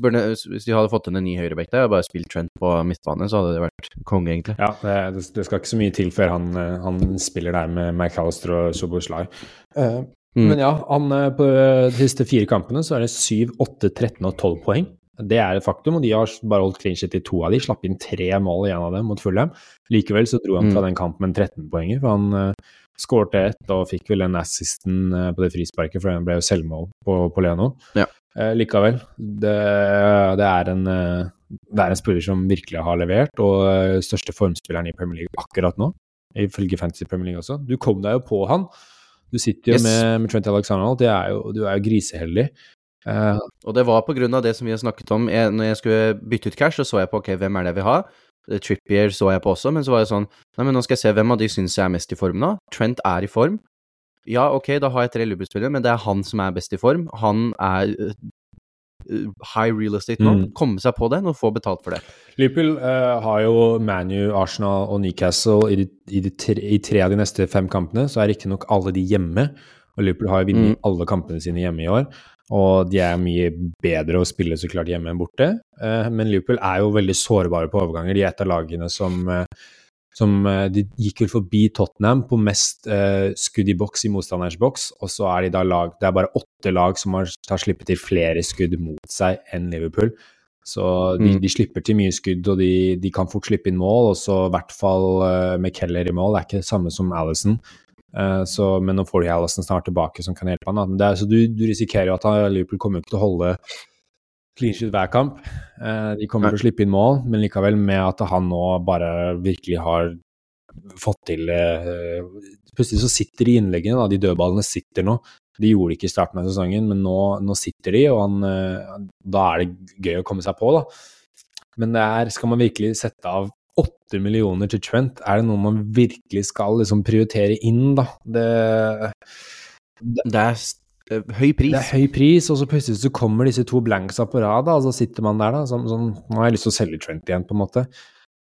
de hadde fått inn en ny høyrebekk der og bare spilt Trent på midtbane, så hadde det vært konge, egentlig. Ja, det, det, skal ikke så mye til før han, eh, han spiller der med McAllister og Soboslai. Uh, mm. Men ja, han, eh, på de siste fire kampene så er det 7, 8, 13 og 12 poeng. Det er et faktum, og de har bare holdt clean shit i to av de, slapp inn tre mål i en av dem mot Fulham. Likevel så dro han fra mm. den kampen med 13 poenger, for han skårte ett og fikk vel den assisten uh, på det frisparket, for den ble jo selvmål på, på Leno. Ja. Eh, likevel, det, det, er en, uh, det er en spiller som virkelig har levert, og største formspilleren i Premier League akkurat nå, ifølge Fantasy Premier League også. Du kom deg jo på han. Du sitter jo yes. med, med Trent Alexander, det er jo, du er jo griseheldig. Uh, og det var på grunn av det som vi har snakket om. Jeg, når jeg skulle bytte ut cash, så så jeg på ok, hvem er det vi har. Trippier så jeg på også, men så var jeg sånn Nei, men nå skal jeg se hvem av de syns jeg er mest i form nå. Trent er i form. Ja, ok, da har jeg tre Liverpool-spillere, men det er han som er best i form. Han er uh, high real estate nå. Mm. Komme seg på den og få betalt for det. Liverpool uh, har jo Manu, Arsenal og Newcastle i, de, i, de tre, i tre, av de neste fem kampene. Så er riktignok alle de hjemme. Og Liverpool har jo vunnet mm. alle kampene sine hjemme i år. Og de er mye bedre å spille så klart hjemme enn borte. Eh, men Liverpool er jo veldig sårbare på overganger. De er et av lagene som, eh, som eh, De gikk vel forbi Tottenham på mest skudd i boks i motstanderens boks, og så er de da lag Det er bare åtte lag som har, har sluppet til flere skudd mot seg enn Liverpool. Så de, mm. de, slipper til mye skudd, og de, de, kan fort slippe inn mål. Og så i hvert fall med Keller i mål. Det er ikke det samme som Alison. Uh, så, men nå får de Allison snart tilbake som kan hjelpe han. Er, så du, du, risikerer jo at Liverpool kommer til å holde clean sheet hver kamp. Uh, de kommer til å slippe inn mål, men likevel med at han nå bare virkelig har fått til uh, Plutselig så sitter de innleggene, da, de dødballene sitter nå. De gjorde det ikke i starten av sesongen, men nå, nå sitter de, og han, da er det gøy å komme seg på, da. Men det er, skal man virkelig sette av åtte millioner til Trent, er det noe man virkelig skal liksom prioritere inn, da? Det, det, det er eh, høy pris. Det er høy pris, og så plutselig så kommer disse to blanks på rad, og så sitter man der, da, som sånn Nå har jeg lyst til å selge Trent igjen, på en måte.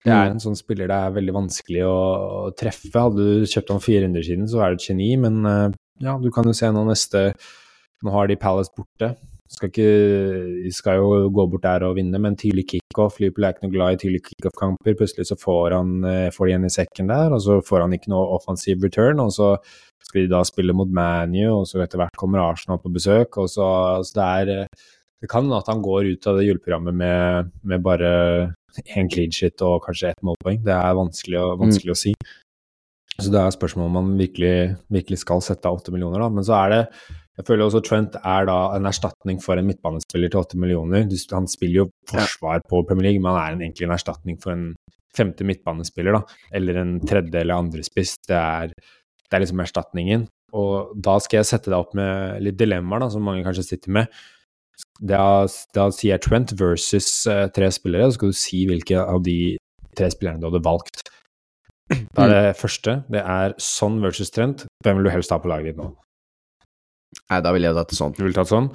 Det er mm. en sånn spiller det er veldig vanskelig å, å treffe. Hadde du kjøpt ham 400 siden, så er du et geni, men uh, ja, du kan jo se nå neste Nå har de Palace borte. Skal, ikke, skal jo gå bort der og vinne, men tidlig kickoff. Liverpool er ikke noe glad i tidlig kickoff-kamper. Plutselig så får han eh, får de igjen i sekken der, og så får han ikke noe offensiv return. Og så skal de da spille mot ManU, og så etter hvert kommer Arsenal på besøk. og så, altså det er eh, det kan hende at han går ut av det juleprogrammet med, med bare én clean shit og kanskje ett målpoeng. Det er vanskelig, å, vanskelig mm. å si. Så det er spørsmålet om man virkelig, virkelig skal sette av åtte millioner, da. Men så er det Jeg føler også Trent er da en erstatning for en midtbanespiller til åtte millioner. Han spiller jo forsvar på Premier League, men han er en, egentlig en erstatning for en femte midtbanespiller, da. Eller en tredje eller andre spiss. Det er, det er liksom erstatningen. Og da skal jeg sette deg opp med litt dilemmaer, da, som mange kanskje sitter med. Da, da sier jeg Trent versus uh, tre spillere, så skal du si hvilke av de tre spillerne du hadde valgt. Da er det mm. første. Det er Son versus Trent. Hvem vil du helst ha på laget ditt nå? Nei, da ville jeg tatt det sånn. Du ville tatt sånn?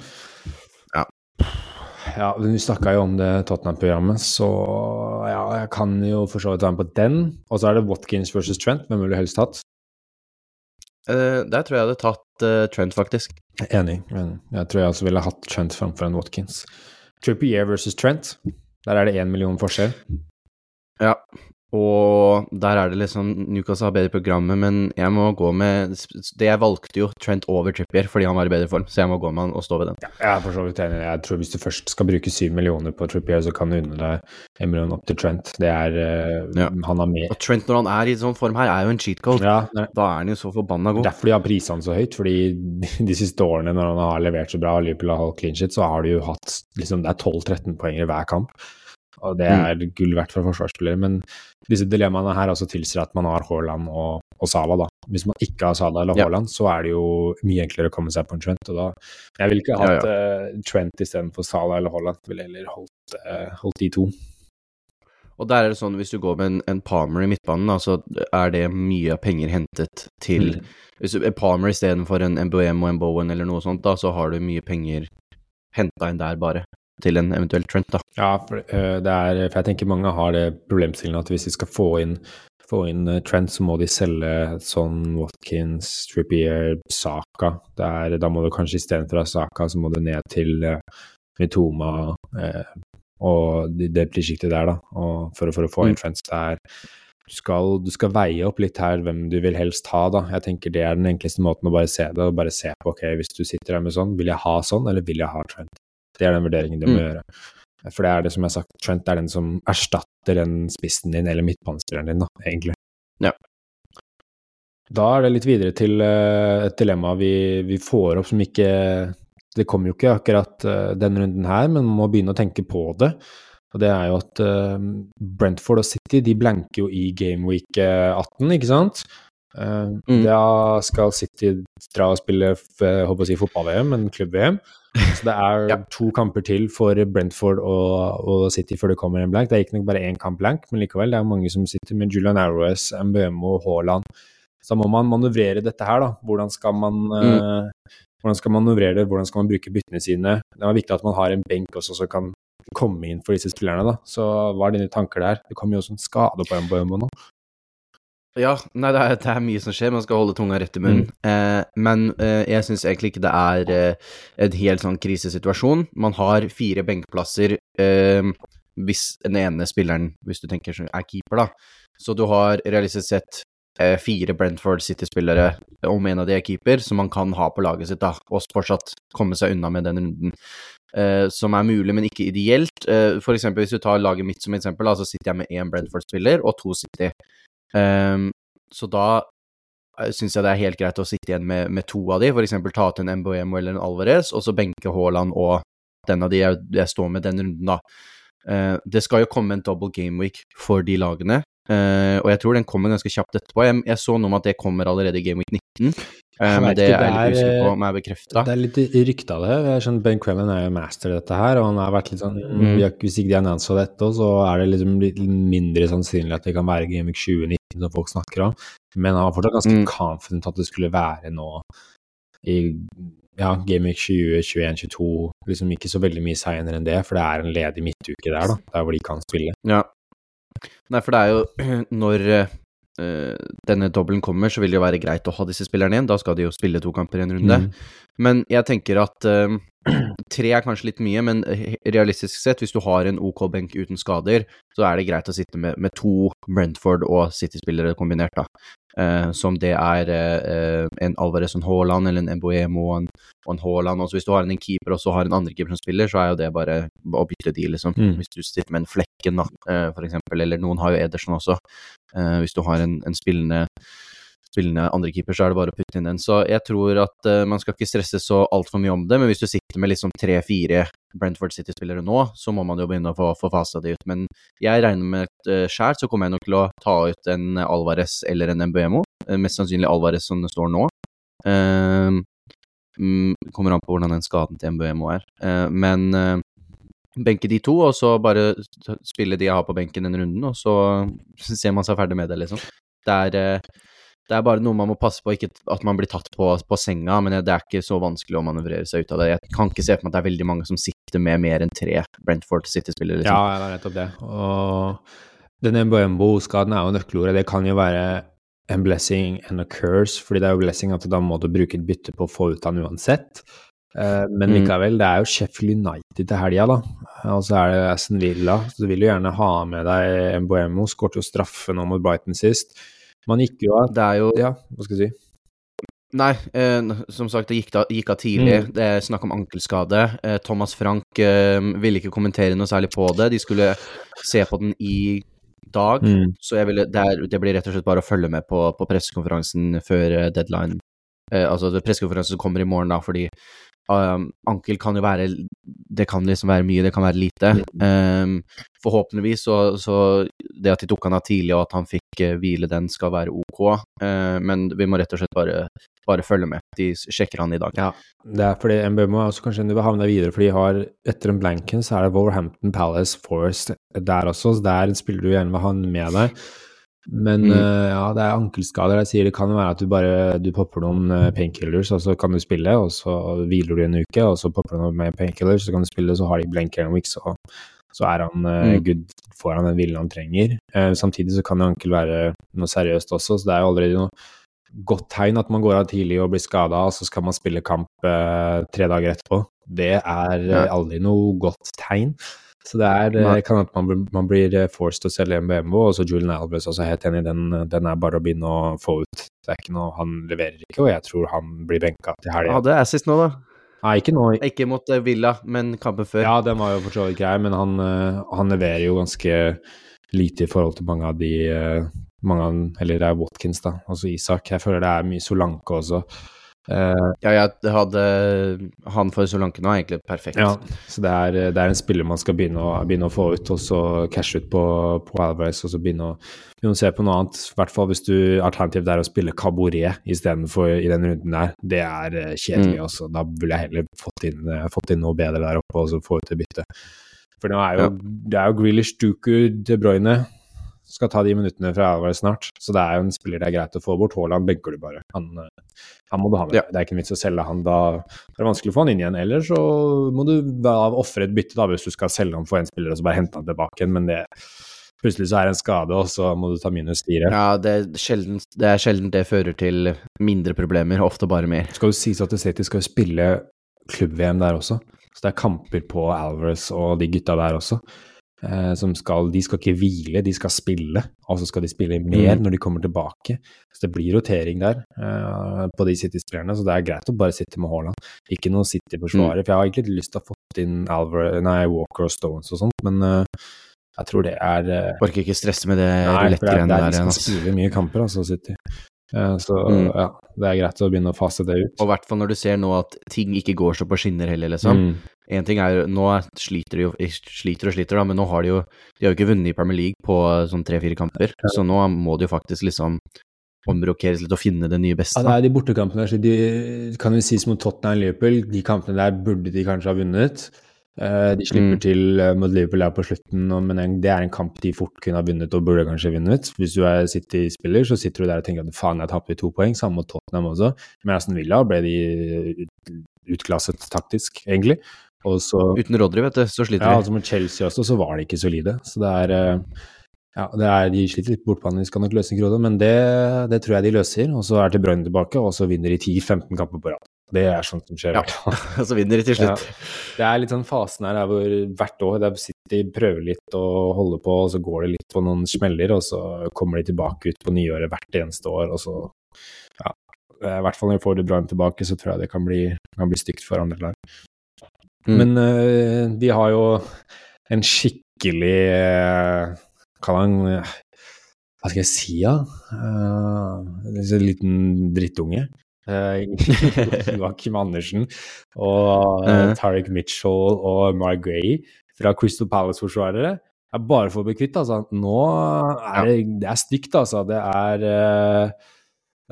Ja. Ja, Vi snakka jo om det Tottenham-programmet, så ja, jeg kan jo for så vidt være med på den. Og så er det Watkins versus Trent. Hvem ville du helst tatt? Uh, der tror jeg jeg hadde tatt uh, Trent, faktisk. Enig. enig. Jeg tror jeg også ville hatt Trent framfor en Watkins. Trippier versus Trent. Der er det én million forskjell. Ja, og der er det liksom Newcastle har bedre programmet, men jeg må gå med det Jeg valgte jo Trent over Trippier fordi han var i bedre form, så jeg må gå med han og stå ved den. Ja, jeg er for så vidt enig. Jeg tror hvis du først skal bruke syv millioner på Trippier, så kan du unne deg en million opp til Trent. Det er uh, ja. Han har mer Og Trent når han er i sånn form her, er jo en cheat code. Ja, da er han jo så forbanna god. Derfor de har prisene så høyt, fordi de siste årene når han har levert så bra og Liverpool har holdt clean shit, så har de jo hatt liksom Det er 12-13 poenger hver kamp. Og det mm. er gull verdt for forsvarsspillere. Men disse dilemmaene her også tilsier at man har Haaland og, og Sala, da. Hvis man ikke har Sala eller Haaland, ja. så er det jo mye enklere å komme seg på en Trent. Og da Jeg ville ikke hatt ja, ja. Uh, Trent istedenfor Sala eller Haaland. Ville heller holdt, uh, holdt, de to. Og der er det sånn, hvis du går med en, en Palmer i midtbanen, da, så er det mye penger hentet til mm. Hvis du, Palmer istedenfor en MBM og en Bowen eller noe sånt, da, så har du mye penger henta inn der, bare til en eventuell trend, da. Ja, for, uh, det er, for jeg tenker mange har det problemstillingen at hvis de skal få inn, få inn uh, Trent, så må de selge sånn Watkins, Trippier, Saka. Er, da må du kanskje istedenfor Saka, så må du ned til uh, Mitoma og det, det sjiktet der, da. Og for, for, å få inn mm. trends. Det er du skal, du skal, veie opp litt her hvem du vil helst ha, da. Jeg tenker det er den enkleste måten å bare se det, og bare se på ok, hvis du sitter her med sånn, vil jeg ha sånn, eller vil jeg ha Trent? Det er den vurderingen de må mm. gjøre. For det er det som jeg har sagt, Trent er den som erstatter den spissen din, eller midtbanespilleren din, da, egentlig. Ja. Da er det litt videre til uh, et dilemma vi, vi, får opp som ikke Det kommer jo ikke akkurat uh, denne runden her, men man må begynne å tenke på det. Og det er jo at uh, Brentford og City de blanker jo i Gameweek 18, ikke sant? Uh, mm. Da skal City dra og spille håper å si fotball-VM, men klubb-VM. Så det er ja. to kamper til for Brentford og, og, City før det kommer en blank. Det er ikke nok bare én kamp blank, men likevel, det er mange som sitter med Julian Arrows, Mbemo, Haaland. Så da må man manøvrere dette her, da. Hvordan skal man, mm. uh, hvordan skal man manøvrere det, hvordan skal man bruke byttene sine? Det er viktig at man har en benk også som kan komme inn for disse spillerne, da. Så hva er dine tanker der? Det kommer jo også en skade på Mbemo nå. Ja, nei, det er, det er, mye som skjer, man skal holde tunga rett i munnen. Mm. Eh, men eh, jeg syns egentlig ikke det er eh, en helt sånn krisesituasjon. Man har fire benkplasser eh, hvis den ene spilleren, hvis du tenker er keeper, da. Så du har realistisk sett eh, fire Brentford City-spillere, om en av de er keeper, som man kan ha på laget sitt, da, og fortsatt komme seg unna med den runden. Eh, som er mulig, men ikke ideelt. for eksempel hvis du tar laget mitt som eksempel, da, så sitter jeg med én Brentford-spiller og to City. Um, så da eh, syns jeg det er helt greit å sitte igjen med, med to av de, f.eks. ta til en MBM eller en Alvarez, og så benke Haaland og den av de jeg, jeg står med den runden, da. Uh, det skal jo komme en double game week for de lagene, uh, og jeg tror den kommer ganske kjapt etterpå. Jeg, jeg så noe om at det kommer allerede i game week 19. Uh, men det er jeg litt usikker på om er bekrefta. Det er litt rykte av det. Jeg skjønner Ben Cremon er jo master i dette her, og han har vært litt sånn mm. Hvis ikke de annonsa dette, så er det liksom litt mindre sannsynlig at det kan være Week 2019 som folk snakker om. Men han var fortsatt ganske mm. confident at det skulle være nå i ja, Game 20, 21, 22. Liksom ikke så veldig mye seinere enn det, for det er en ledig midtuke der, da. Der hvor de kan spille. Ja. Nei, for det er jo når uh, denne dobbelen kommer, så vil det jo være greit å ha disse spillerne igjen. Da skal de jo spille to kamper i en runde. Mm. Men jeg tenker at uh, tre er kanskje litt mye, men realistisk sett, hvis du har en OK benk uten skader, så er det greit å sitte med, med to Brentford og City-spillere kombinert, da. Uh, som det er uh, en Alvarez og en Haaland, eller en Mboemo og en, og en Haaland. Også hvis du har en keeper og så har en andre keeper som spiller, så er jo det bare å bytte de, liksom. Mm. Hvis du sitter med en Flekken, da, uh, for eksempel, eller noen har jo Ederson også. hvis du har en, en spillende spillende andrekeeper, så er det bare å putte inn den. Så jeg tror at uh, man skal ikke stresse så altfor mye om det, men hvis du sitter med liksom tre-fire Brentford City-spillere nå, så må man jo begynne å få, få fasa det ut. Men jeg regner med at uh, sjæl så kommer jeg nok til å ta ut en Alvarez eller en MBMO. Uh, mest sannsynlig Alvarez som det står nå. Uh, kommer an på hvordan den skaden til MBMO er. Uh, men uh, benke de to, og så bare spille de jeg har på benken den runden, og så ser man seg ferdig med det, liksom. Det er det er bare noe man må passe på, ikke at man blir tatt på, på senga, men det er ikke så vanskelig å manøvrere seg ut av det. Jeg kan ikke se for meg at det er veldig mange som sitter med mer enn tre Brentford City-spillere. Liksom. Ja, det er nettopp det. Og denne Mbombo-skaden er jo nøkkelordet. Det kan jo være en blessing and a curse, fordi det er jo blessing at da må du bruke et bytte på å få ut han uansett. Uh, men mm. likevel, det er jo Sheffield United til helga, da. Og så er det Aston Villa. Så du vil jo gjerne ha med deg Mboemo. Skåret jo straffe nå mot Brighton sist. Man gikk jo av Det er jo Ja, hva skal jeg si? Nei, eh, som sagt, det gikk, da, gikk av tidlig. Mm. Det er snakk om ankelskade. Eh, Thomas Frank eh, ville ikke kommentere noe særlig på det. De skulle se på den i dag, mm. så ville, det, er, det, blir rett og slett bare å følge med på, på pressekonferansen før eh, deadline. Eh, altså pressekonferansen som kommer i morgen, da, fordi Um, ankel kan jo være Det kan liksom være mye, det kan være lite. Um, forhåpentligvis så, så Det at de tok han av tidlig, og at han fikk uh, hvile den, skal være ok. Uh, men vi må rett og slett bare, bare, følge med. De sjekker han i dag. Ja, det er fordi MBMO er også kanskje du havne videre, for de har etter en blanken så er det Wolverhampton Palace Forest der også, så der spiller du gjerne med han med deg. Men mm. uh, ja, det er ankelskader. Jeg sier det kan være at du bare du popper noen uh, painkillers, og så kan du spille, og så hviler du en uke, og så popper du noen med painkillers, så kan du spille, så har de blank weeks, og så er han uh, mm. good, får han den hvilen han trenger. samtidig så kan det ankel være noe seriøst også, så det er jo allerede noe godt tegn at man går av tidlig og blir skada, og så skal man spille kamp tre dager etterpå. Det er aldri noe godt tegn. Så det er, Nei. Eh, kan at man, man, blir eh, forced til å selge en BMW, og så Julian Alves også helt enig, den, den er bare å begynne å få ut. Det er ikke noe, Han leverer ikke, og jeg tror han blir benka til helga. Hadde assist nå, da? Nei, ikke nå. Ikke mot eh, Villa, men kampen før. Ja, den var jo for så vidt grei, men han, han, leverer jo ganske lite i forhold til mange av de mange Eller det er Watkins, da. Altså Isak. Jeg føler det er mye Solanke også. Uh, ja, jeg hadde han for Solanke nå er egentlig perfekt. Ja, så det er, det er, en spiller man skal begynne å, begynne å, få ut, og så cashe ut på, på Alvarez, og så begynne å, begynne å, se på noe annet. I hvert fall hvis du alternativet er å spille Caboret istedenfor i den runden der. Det er uh, kjedelig, mm. altså. Da ville jeg heller fått inn, uh, fått inn, noe bedre der oppe, og så få ut det byttet. For nå er jo, ja. det er jo Grealish, Duku, De Bruyne skal ta de minuttene fra Alvarez snart. Så det er jo en spiller det er greit å få bort. Haaland benker du bare. Han, eh, han må du ha med. Ja. Det er ikke vits å selge han da. Det er vanskelig å få han inn igjen. Eller så må du ofre et bytte da, hvis du skal selge han for en spiller og så bare hente han tilbake igjen. Men det, plutselig så er det en skade, og så må du ta minus fire. Ja, det er, sjelden, det er sjelden det fører til mindre problemer, ofte bare mer. Skal du si at City skal spille klubb-VM der også? Så det er kamper på Alvarez og de gutta der også. Eh, som skal De skal ikke hvile, de skal spille. Altså skal de spille mer mm. når de kommer tilbake. Så det blir rotering der eh, på de City-spillerne, så det er greit å bare sitte med Haaland. Ikke noe City-forsvarer. Mm. For jeg har egentlig lyst til å få inn Alvar, nei, Walker og Stones og sånt, men uh, jeg tror det er uh, Orker ikke stresse med det rulett-greiene der. De skal spille mye kamper, altså, City. Uh, så mm. ja, det er greit å begynne å fase det ut. Og i hvert fall når du ser nå at ting ikke går så på skinner heller, liksom. Mm. En ting er Nå sliter de jo sliter og sliter, da, men nå har de jo De har jo ikke vunnet i Premier League på sånn tre-fire kamper, ja. så nå må de jo faktisk liksom omrokeres litt og finne det nye beste. Ja, det er de bortekampene der, så de kan jo sies mot Tottenham og Liverpool. De kampene der burde de kanskje ha vunnet. Uh, de slipper mm. til uh, mot Liverpool her på slutten, men det er en kamp de fort kunne ha vunnet og burde kanskje vunnet. Hvis du er City-spiller, så sitter du der og tenker at faen, jeg tapte to poeng, samme mot Tottenham også. Men Aston Villa ble de utklasset taktisk, egentlig. Så, Uten Rodry, vet du, så sliter de. Ja, altså mot Chelsea også, så var de ikke solide. Så det er ja, Ja, er, de sliter litt bortbane, de skal nok løse Krone, men det, det, tror jeg de løser. Og så er De Bruyne tilbake, og så vinner de 10-15 kamper på rad. Det er sånt som skjer. Ja, og så vinner de til slutt. Ja. Det er litt sånn fasen her hvor hvert år der City prøver litt å holde på, og så går det litt på noen smeller, og så kommer de tilbake ut på nyåret hvert eneste år, og så Ja. I hvert fall når de får det bra inn tilbake, så tror jeg det kan bli, kan bli stygt for andre lag. Mm. Men uh, de har jo en skikkelig uh, Kall han Hva skal jeg si, da? Uh, en liten drittunge. Uh, Joakim Andersen og uh, Tariq Mitchell og Mark Gray fra Crystal Palace-forsvarere er bare for å bli kvitt, altså. Nå er det, det er stygt, altså. Det er uh,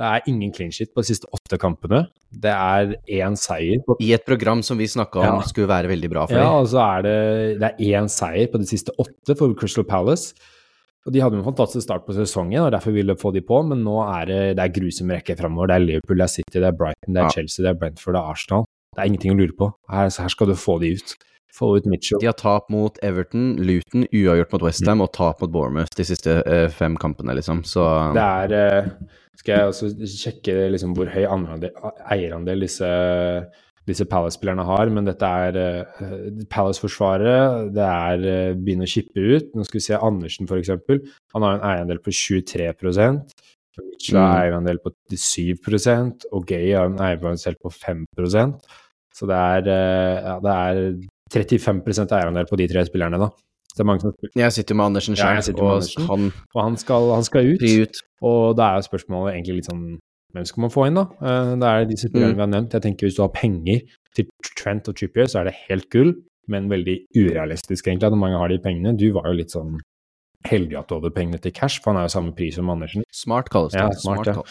det er ingen clean shit på de siste åtte kampene. Det er én seier. På... I et program som vi snakka om ja. skulle være veldig bra for dem. Ja, og så er det, det er én seier på de siste åtte for Crystal Palace. Og De hadde en fantastisk start på sesongen, og derfor ville de få de på, men nå er det, det er grusom rekke framover. Det er Liverpool, det er City, det er Brighton, det er ja. Chelsea, det er Brentford, det er Arsenal. Det er ingenting å lure på. Her, her skal du få de ut. Få ut Mitchell. De har tap mot Everton, Luton, uavgjort mot Westham mm. og tap mot Bournemouth de siste uh, fem kampene, liksom. Så Det er uh, skal jeg også sjekke liksom, hvor høy eierandel disse, disse Palace-spillerne har, men dette er uh, Palace-forsvaret. Det er uh, begynne å kippe ut. Nå skal vi se Andersen, f.eks. Han har en eierandel på 23% Mitchell har mm. eierandel på 7% og Gay har en eierandel på 5% Så det er, uh, ja, det er 35 eierandel på de tre spillerne, da. Jeg sitter med Andersen sjøl, ja, og, han, og han, skal, han skal ut, ut. Og da er jo spørsmålet egentlig litt sånn Hvem skal man få inn, da? Eh, det er disse spillerne mm. vi har nevnt. Jeg tenker Hvis du har penger til Trent og Trippier, så er det helt gull, men veldig urealistisk, egentlig, at mange har de pengene. Du var jo litt sånn heldig at du hadde pengene til cash, for han er jo samme pris som Andersen. Smart kalles det. Ja, smart, smart ja.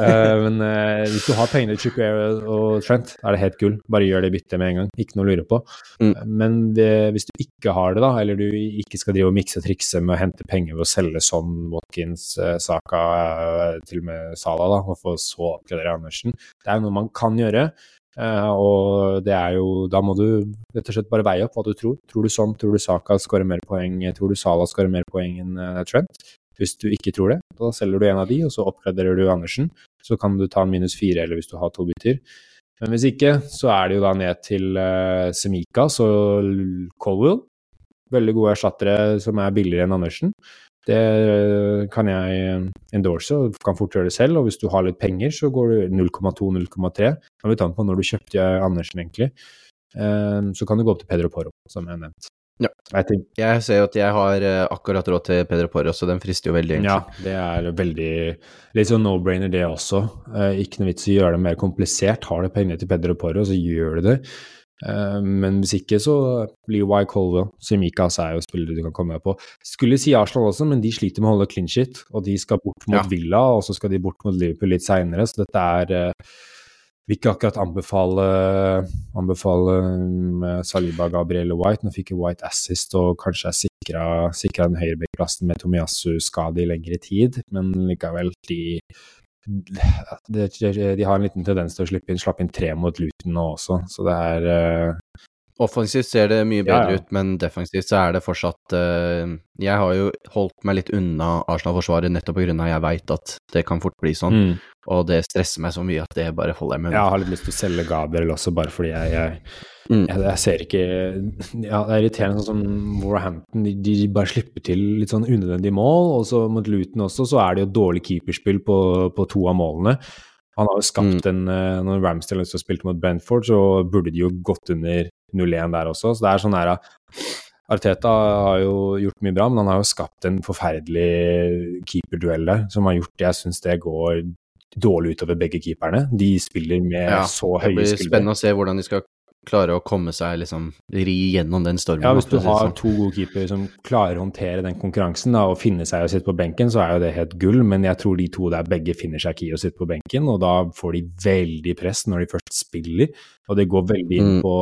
uh, men uh, hvis du har pengene til Trippier og Trent, er det helt gull. Bare gjør det byttet med en gang. Ikke noe å lure på. Mm. Uh, men det, hvis du ikke har det, da, eller du ikke skal drive og mikse og trikse med å hente penger ved å selge sånn Watkins, Saka, til og med Sala, da, og få så oppgradere Andersen, det er jo noe man kan gjøre. Uh, og det er jo Da må du rett og slett bare veie opp hva du tror. Tror du sånn? Tror du Saka skårer mer poeng? Tror du Sala skårer mer poeng enn uh, Trent? Hvis du ikke tror det, da selger du en av de, og så oppgraderer du Andersen. Så kan du ta en minus fire, eller hvis du har to bytter. Men hvis ikke, så er det jo da ned til uh, Semikas og Colwell. Veldig gode erstattere som er billigere enn Andersen. Det kan jeg endorse og kan fort gjøre det selv. Og hvis du har litt penger, så går du 0,2-0,3. Kan vi ta den på når du kjøpte Andersen, egentlig. Så kan du gå opp til Pedro Poro, som jeg nevnte. Ja. Jeg, jeg ser jo at jeg har eh, akkurat råd til Pedro Poro, så den frister jo veldig. Egentlig. Ja, det er veldig Litt sånn no-brainer, det også. Eh, ikke noe vits i å gjøre det mer komplisert. Har du penger til Pedro Poro, så gjør du det. Men hvis ikke, så blir Y. Colwell, Simikas er jo spillere du kan komme med på. Skulle si Arsenal også, men de sliter med å holde clean shit. Og de skal bort mot ja. Villa, og så skal de bort mot Liverpool litt seinere. Så dette er uh, Vil ikke akkurat anbefale, anbefale um, Saliba, Gabriel og White. Nå fikk jo White assist og kanskje er sikra, sikra den høyrebekkplassen med Tomiyasu-skade i lengre tid, men likevel, de de, har en liten tendens til å slippe inn, slappe inn tre mot Luton nå også, så det er uh... Offensivt ser det mye bedre ja, ja. ut, men defensivt så er det fortsatt uh, Jeg har jo holdt meg litt unna Arsenal-forsvaret nettopp pga. at jeg veit at det kan fort bli sånn, mm. og det stresser meg så mye at det bare holder jeg med. Jeg har litt lyst til å selge Gabriel også, bare fordi jeg, jeg Mm. Jeg, jeg, ser ikke Ja, det er irriterende sånn som Warhampton. De, de, bare slipper til litt sånn unødvendige mål. Og så mot Luton også, så er det jo dårlig keeperspill på, på to av målene. Han har jo skapt mm. en eh, Når Ramsdale har spilte mot Brentford, så burde de jo gått under 0-1 der også. Så det er sånn her Arteta har jo gjort mye bra, men han har jo skapt en forferdelig keeperduell som har gjort Jeg syns det går dårlig utover begge keeperne. De spiller med ja, så høye skuldre. Det blir spennende å se hvordan de skal klare å komme seg liksom ri gjennom den stormen. Ja, hvis du har sånn. to gode keepere som klarer å håndtere den konkurransen da, og finne seg å sitte på benken, så er jo det helt gull, men jeg tror de to der begge finner seg ikke i å sitte på benken, og da får de veldig press når de først spiller, og det går veldig inn mm. på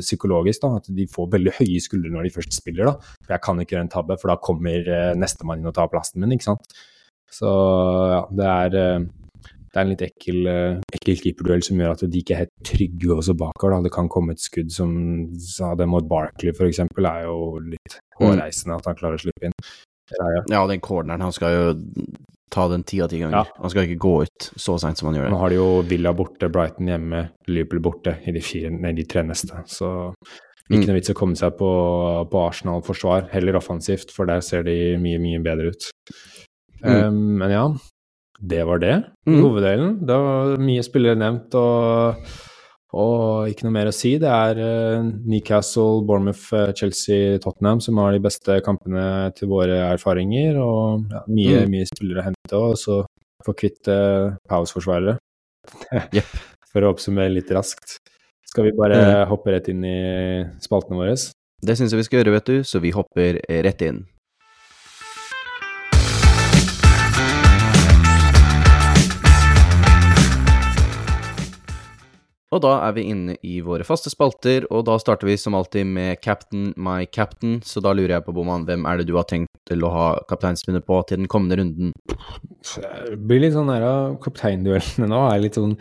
psykologisk, da, at de får veldig høye skuldre når de først spiller, da. For jeg kan ikke gjøre en tabbe, for da kommer uh, nestemann inn og tar plassen min, ikke sant. Så ja, det er uh, det er en litt ekkel, uh, ekkel keeperduell som gjør at de ikke er helt trygge også bakover. Da. Det kan komme et skudd som sa det mot Barkley f.eks. er jo litt mm. hårreisende at han klarer å slippe inn. Ja, den corneren, han skal jo ta den ti av ti ganger. Ja. Han skal ikke gå ut så seint som han gjør det. Nå har de jo Villa borte, Brighton hjemme, Liverpool borte i de, fire, nei, de tre neste. Så ikke mm. noe vits å komme seg på, på Arsenal-forsvar, heller offensivt, for der ser de mye, mye bedre ut. Mm. Um, men ja, det var det. Mm. Hoveddelen. Det var mye spillere nevnt, og, og, ikke noe mer å si. Det er uh, Newcastle, Bournemouth, uh, Chelsea, Tottenham som har de beste kampene til våre erfaringer. Og ja, mye, mm. mye spillere å hente, og så få kvitt uh, Powers-forsvarere. yep. For å oppsummere litt raskt. Skal vi bare mm. hoppe rett inn i spaltene våre? Det syns jeg vi skal gjøre, vet du, så vi hopper rett inn. Og da er vi inne i våre faste spalter, og da starter vi som alltid med Captain my captain. Så da lurer jeg på, Boman, hvem er det du har tenkt til å ha kapteinspinnet på til den kommende runden? Det blir litt sånn der Kapteinduellene nå er litt sånn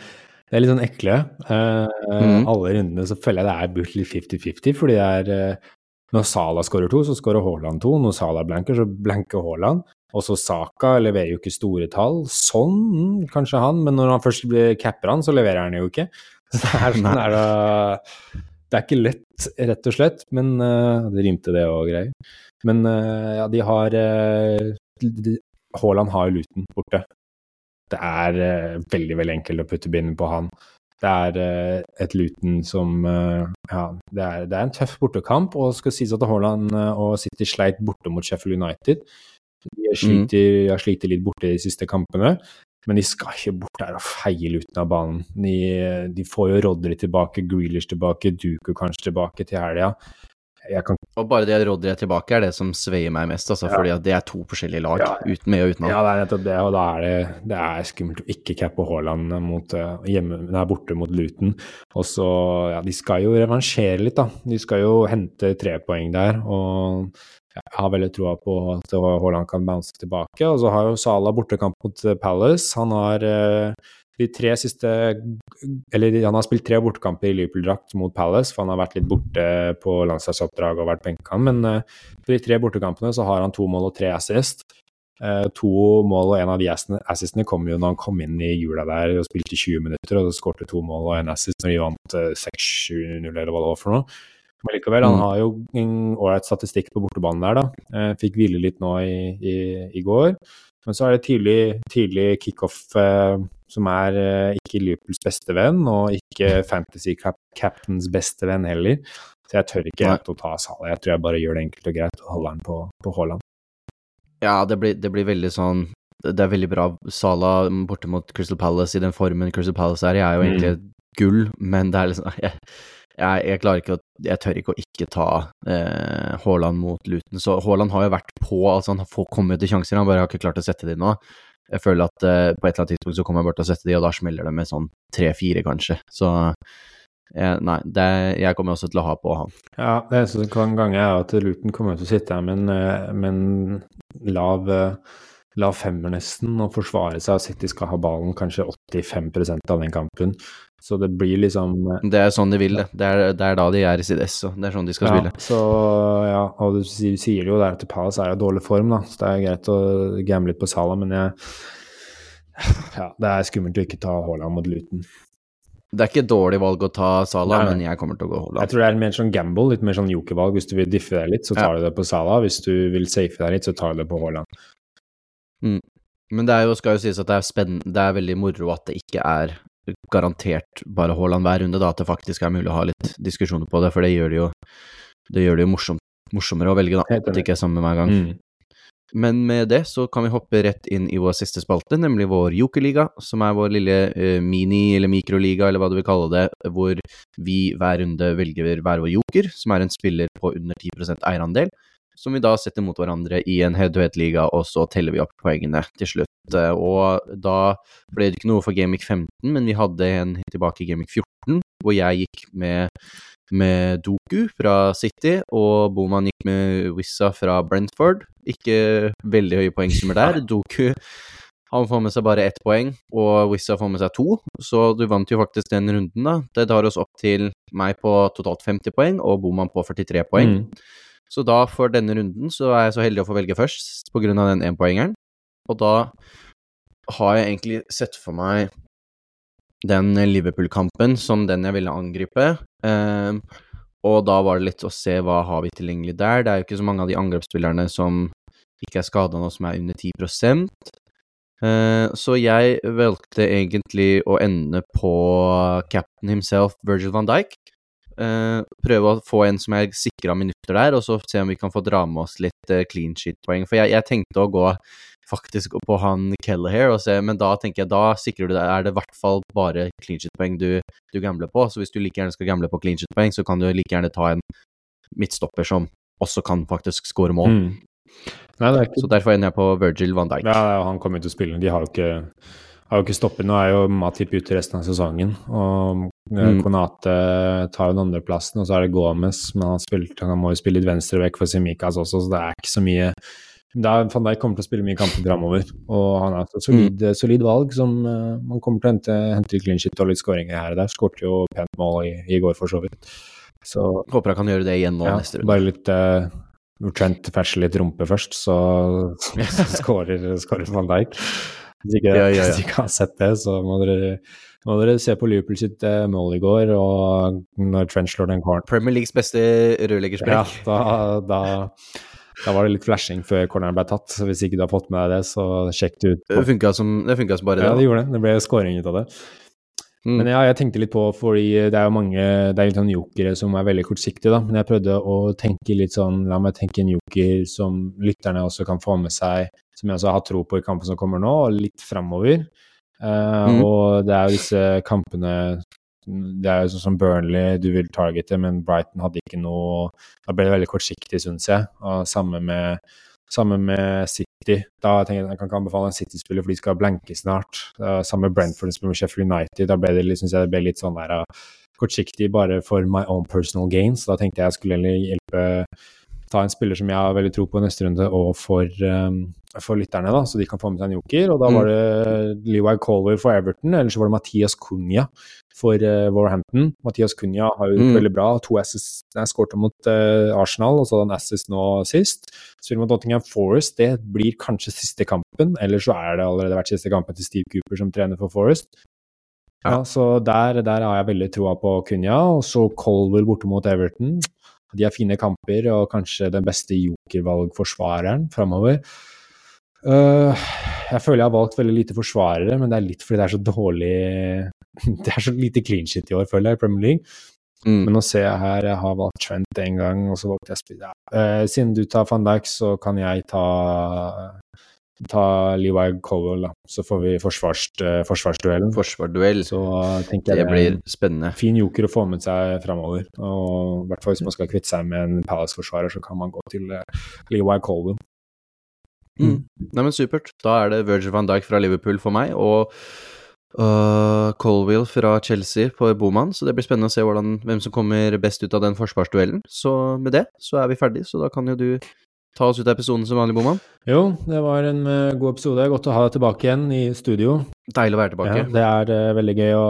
det er litt sånn ekle. Uh, mm. Alle rundene så føler jeg det er burde litt 50-50, fordi det er uh, Når Sala skårer to, så skårer Haaland to. Når Sala blanker, så blanker Haaland. Og så Saka leverer jo ikke store tall. Sånn, kanskje han, men når han først blir capper han, så leverer han jo ikke. Så det er, sånn er det, det er ikke lett, rett og slett, men uh, Det rimte, det og greier. Men uh, ja, de har uh, Haaland har jo Luton borte. Det er veldig, veldig enkelt å putte binden på han. Det er et Luton som Ja, det er, det er, en tøff bortekamp, og skal sies at Haaland og City sleit borte mot Sheffield United. De har slitt, mm. litt borte de siste kampene. Men de skal ikke bort der og feie Luton av banen. De, de, får jo Rodry tilbake, Grealish tilbake, Duku kanskje tilbake til helga. Kan... Og bare det Rodry er tilbake, er det som sveier meg mest, altså, ja. fordi det er to forskjellige lag, ja. uten med og uten av. Ja, det er nettopp det, og da er det, det er skummelt å ikke cappe Haaland mot, uh, hjemme, nei, borte mot Luton. Og så, ja, de skal jo revansjere litt, da. De skal jo hente tre poeng der, og jeg har veldig troa på at Haaland kan bounce tilbake. Og så har jo Sala bortekamp mot eh, Palace. Han har eh, de tre siste Eller han har spilt tre bortekamper i Liverpool-drakt mot Palace, for han har vært litt borte på landslagsoppdrag og vært benka. Men uh, på de tre bortekampene så har han to mål og tre assist. To mål og en av de assistene kom jo når han kom inn i jula der og spilte 20 minutter, og så skårte to mål og en assist når de vant uh, 6-7-0 eller hva det var for noe. Men likevel, han mm. har jo en ålreit statistikk på bortebanen der, da. Eh, fikk hvile litt nå i, i, i, går. Men så er det tidlig, tidlig kickoff eh, som er eh, ikke Liverpools beste venn, og ikke Fantasy Cap Captains beste venn heller. Så jeg tør ikke å ta Salah. Jeg tror jeg bare gjør det enkelt og greit og holder den på, på Haaland. Ja, det blir, det blir, veldig sånn Det er veldig bra Salah borte mot Crystal Palace i den formen Crystal Palace er i, er jo egentlig mm. gull, men det er liksom jeg, jeg, jeg, klarer ikke å Jeg tør ikke å ikke ta eh, Haaland mot Luton. Så Haaland har jo vært på, altså han får kommet til sjanser, han bare har ikke klart å sette de nå. Jeg føler at eh, på et eller annet tidspunkt så kommer jeg bare til å sette de, og da smeller det med sånn tre-fire, kanskje. Så eh, nei, det, jeg kommer også til å ha på han. Ja, det eneste som kan gange, er at Luton kommer til å sitte her med eh, med en lav eh, lav femmer nesten og forsvare seg. City skal ha ballen kanskje 85% av den kampen. Så det blir liksom eh, Det er sånn de vil, det. Det er, det er da de er i sitt ess, det er sånn de skal ja, spille. Så ja, og du sier jo der at Palace er i dårlig form, da, så det er greit å gamble litt på Salah, men jeg Ja, det er skummelt å ikke ta Haaland mot Luton. Det er ikke et dårlig valg å ta Salah, Nei. men jeg kommer til å gå Haaland. Jeg tror det er mer sånn gamble, litt mer sånn jokervalg. Hvis du vil diffe deg litt, så tar ja. du det på Salah. Hvis du vil safe deg litt, så tar du det på Haaland. Mm. Men det jo, skal jo sies at det er spennende, det er veldig moro at det ikke er garantert bare Haaland hver runde, da, at det faktisk er mulig å ha litt diskusjoner på det, for det gjør det jo, det gjør det jo morsom, morsommere å velge, da, at det ikke er samme hver gang. Mm. Men med det så kan vi hoppe rett inn i vår siste spalte, nemlig vår jokerliga, som er vår lille uh, mini- eller mikroliga, eller hva du vil kalle det, hvor vi hver runde velger hver vår joker, som er en spiller på under 10% eierandel som vi da setter mot hverandre i en head-to-head-liga, og så teller vi opp poengene til slutt. Og da ble det ikke noe for Gamic 15, men vi hadde en tilbake i Gamic 14, hvor jeg gikk med, med Doku fra City, og Boman gikk med Wissa fra Brentford. Ikke veldig høye poengsummer der. Doku han får med seg bare ett poeng, og Wissa får med seg to, så du vant jo faktisk den runden, da. Det tar oss opp til meg på totalt 50 poeng, og Boman på 43 poeng. Mm. Så da, for denne runden, så er jeg så heldig å få velge først, på grunn av den énpoengeren. Og da har jeg egentlig sett for meg den Liverpool-kampen som den jeg ville angripe. Eh, og da var det litt å se hva har vi tilgjengelig der. Det er jo ikke så mange av de angrepsspillerne som ikke er skada nå, som er under 10 eh, Så jeg valgte egentlig å ende på captain himself, Virgil van Dijk. Eh, prøve å få en som er sikra minutter der, og så se om vi kan få dra med oss litt uh, clean shit-poeng. For jeg, jeg, tenkte å gå faktisk på han Kelleher, men da tenker jeg da sikrer du deg Er det i hvert fall bare clean shit-poeng du, du gambler på? Så hvis du like gjerne skal gamble på clean shit-poeng, så kan du like gjerne ta en midtstopper som også kan faktisk score mål. Mm. Nei, ikke... Så derfor ender jeg på Virgil van Dijk. Ja, han kommer jo til å spille. De har jo ikke, har jo ikke stoppet. Nå er jo Matip ute resten av sesongen. Og mm. Konate tar jo den andreplassen, og så er det Gomez. Men han, spilte, han må jo spille litt venstreback for Simikas også, så det er ikke så mye da, Van Dijk kommer til å spille mye kamper framover, og han er et solid, mm. solid valg som uh, man kommer til å hente, hente clean shit og litt skåringer her og der. Skårte jo pent mål i, i, går, for så vidt. Så Håper han kan gjøre det igjen nå ja, neste runde. Bare litt uh, Trent ferser litt rumpe først, så, så skårer Van Dijk. Hvis ikke, ja, ja, ja. ikke har sett det, så må dere, må dere se på Liverpool sitt uh, mål i går, og når Trench slår den corneren Premier Leagues beste rødleggersprekk. Ja, da, da, da, var det litt flashing før corneren ble tatt. så Hvis ikke du har fått med deg det, så sjekk det ut. Det funka som, som, bare det? Ja, det gjorde det. Det ble scoring ut av det. Mm. Men ja, jeg tenkte litt på, fordi det er jo mange Det er litt sånn jokere som er veldig kortsiktige, da. Men jeg prøvde å tenke litt sånn La meg tenke en joker som lytterne også kan få med seg, som jeg også har tro på i kampen som kommer nå, og litt framover. Uh, mm. Og det er jo disse kampene Det er jo sånn som Burnley, du vil targete, men Brighton hadde ikke noe Da ble det veldig kortsiktig, syns jeg. Og samme med samme med City. Da tenker jeg jeg kan ikke anbefale en City-spiller, for de skal blanke snart. Samme med Brentford som Sheffield United. Da ble det, synes jeg det ble litt sånn der uh, kortsiktig bare for my own personal gains. Da tenkte jeg jeg skulle hjelpe ta en spiller som jeg har veldig tro på neste runde, og for, um, for lytterne, da, så de kan få med seg en joker. Og da var mm. det Levi Colwell for Everton, eller så var det Mathias Cunha for uh, Warhampton. Mathias Cunha har jo mm. veldig bra. To assists jeg skåret mot uh, Arsenal, og så hadde han assist nå sist. Spiller mot Nottingham Forest, det blir kanskje siste kampen, eller så er det allerede vært siste kampen til Steve Cooper som trener for Forest. Ja, så der, der har jeg veldig troa på Cunha. Og så Colwell borte mot Everton. De har fine kamper og kanskje den beste jokervalgforsvareren framover. Uh, jeg føler jeg har valgt veldig lite forsvarere, men det er litt fordi det er så dårlig Det er så lite clean shit i år, føler jeg, i Premier League. Mm. Men nå ser jeg her, jeg har valgt Trent en gang, og så valgte jeg Speed. Ja. Uh, siden du tar van Dijk, så kan jeg ta ta Levi Cowell, da. Så får vi forsvars, uh, forsvarsduellen. Forsvarsduell. Så tenker jeg det blir spennende. Fin joker å få med seg framover. Og i hvert fall hvis man skal kvitte seg med en Palace-forsvarer, så kan man gå til uh, Levi Cowell. Mm. Nei, men supert. Da er det Virgil van Dijk fra Liverpool for meg, og uh, Colville fra Chelsea på Boman, så det blir spennende å se hvordan, hvem som kommer best ut av den forsvarsduellen. Så med det så er vi ferdig, så da kan jo du ta oss ut av episoden som vanlig, Boman? Jo, det var en uh, god episode. Godt å ha deg tilbake igjen i studio. Deilig å være tilbake. Ja, det er uh, veldig gøy å,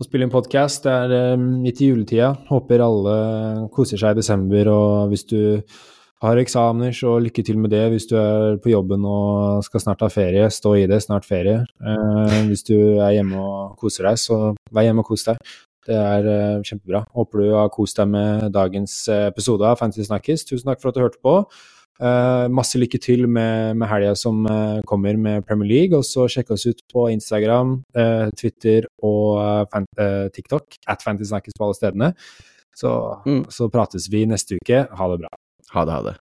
å spille en podkast. Det er uh, midt i juletida. Håper alle koser seg i desember. Og hvis du har eksamener, så lykke til med det. Hvis du er på jobben og skal snart ha ferie, stå i det. Snart ferie. hvis du er hjemme og koser deg, så vær hjemme og kos deg. Det er uh, kjempebra. Håper du har kost deg med dagens episode av Fantasy Snakkis. Tusen takk for at du hørte på. Uh, masse lykke til med, med helga som uh, kommer med Premier League. Og så sjekk oss ut på Instagram, uh, Twitter og TikTok. At Fantasy Snakkes på alle stedene. Så, mm. så prates vi neste uke. Ha det bra. Ha det, ha det.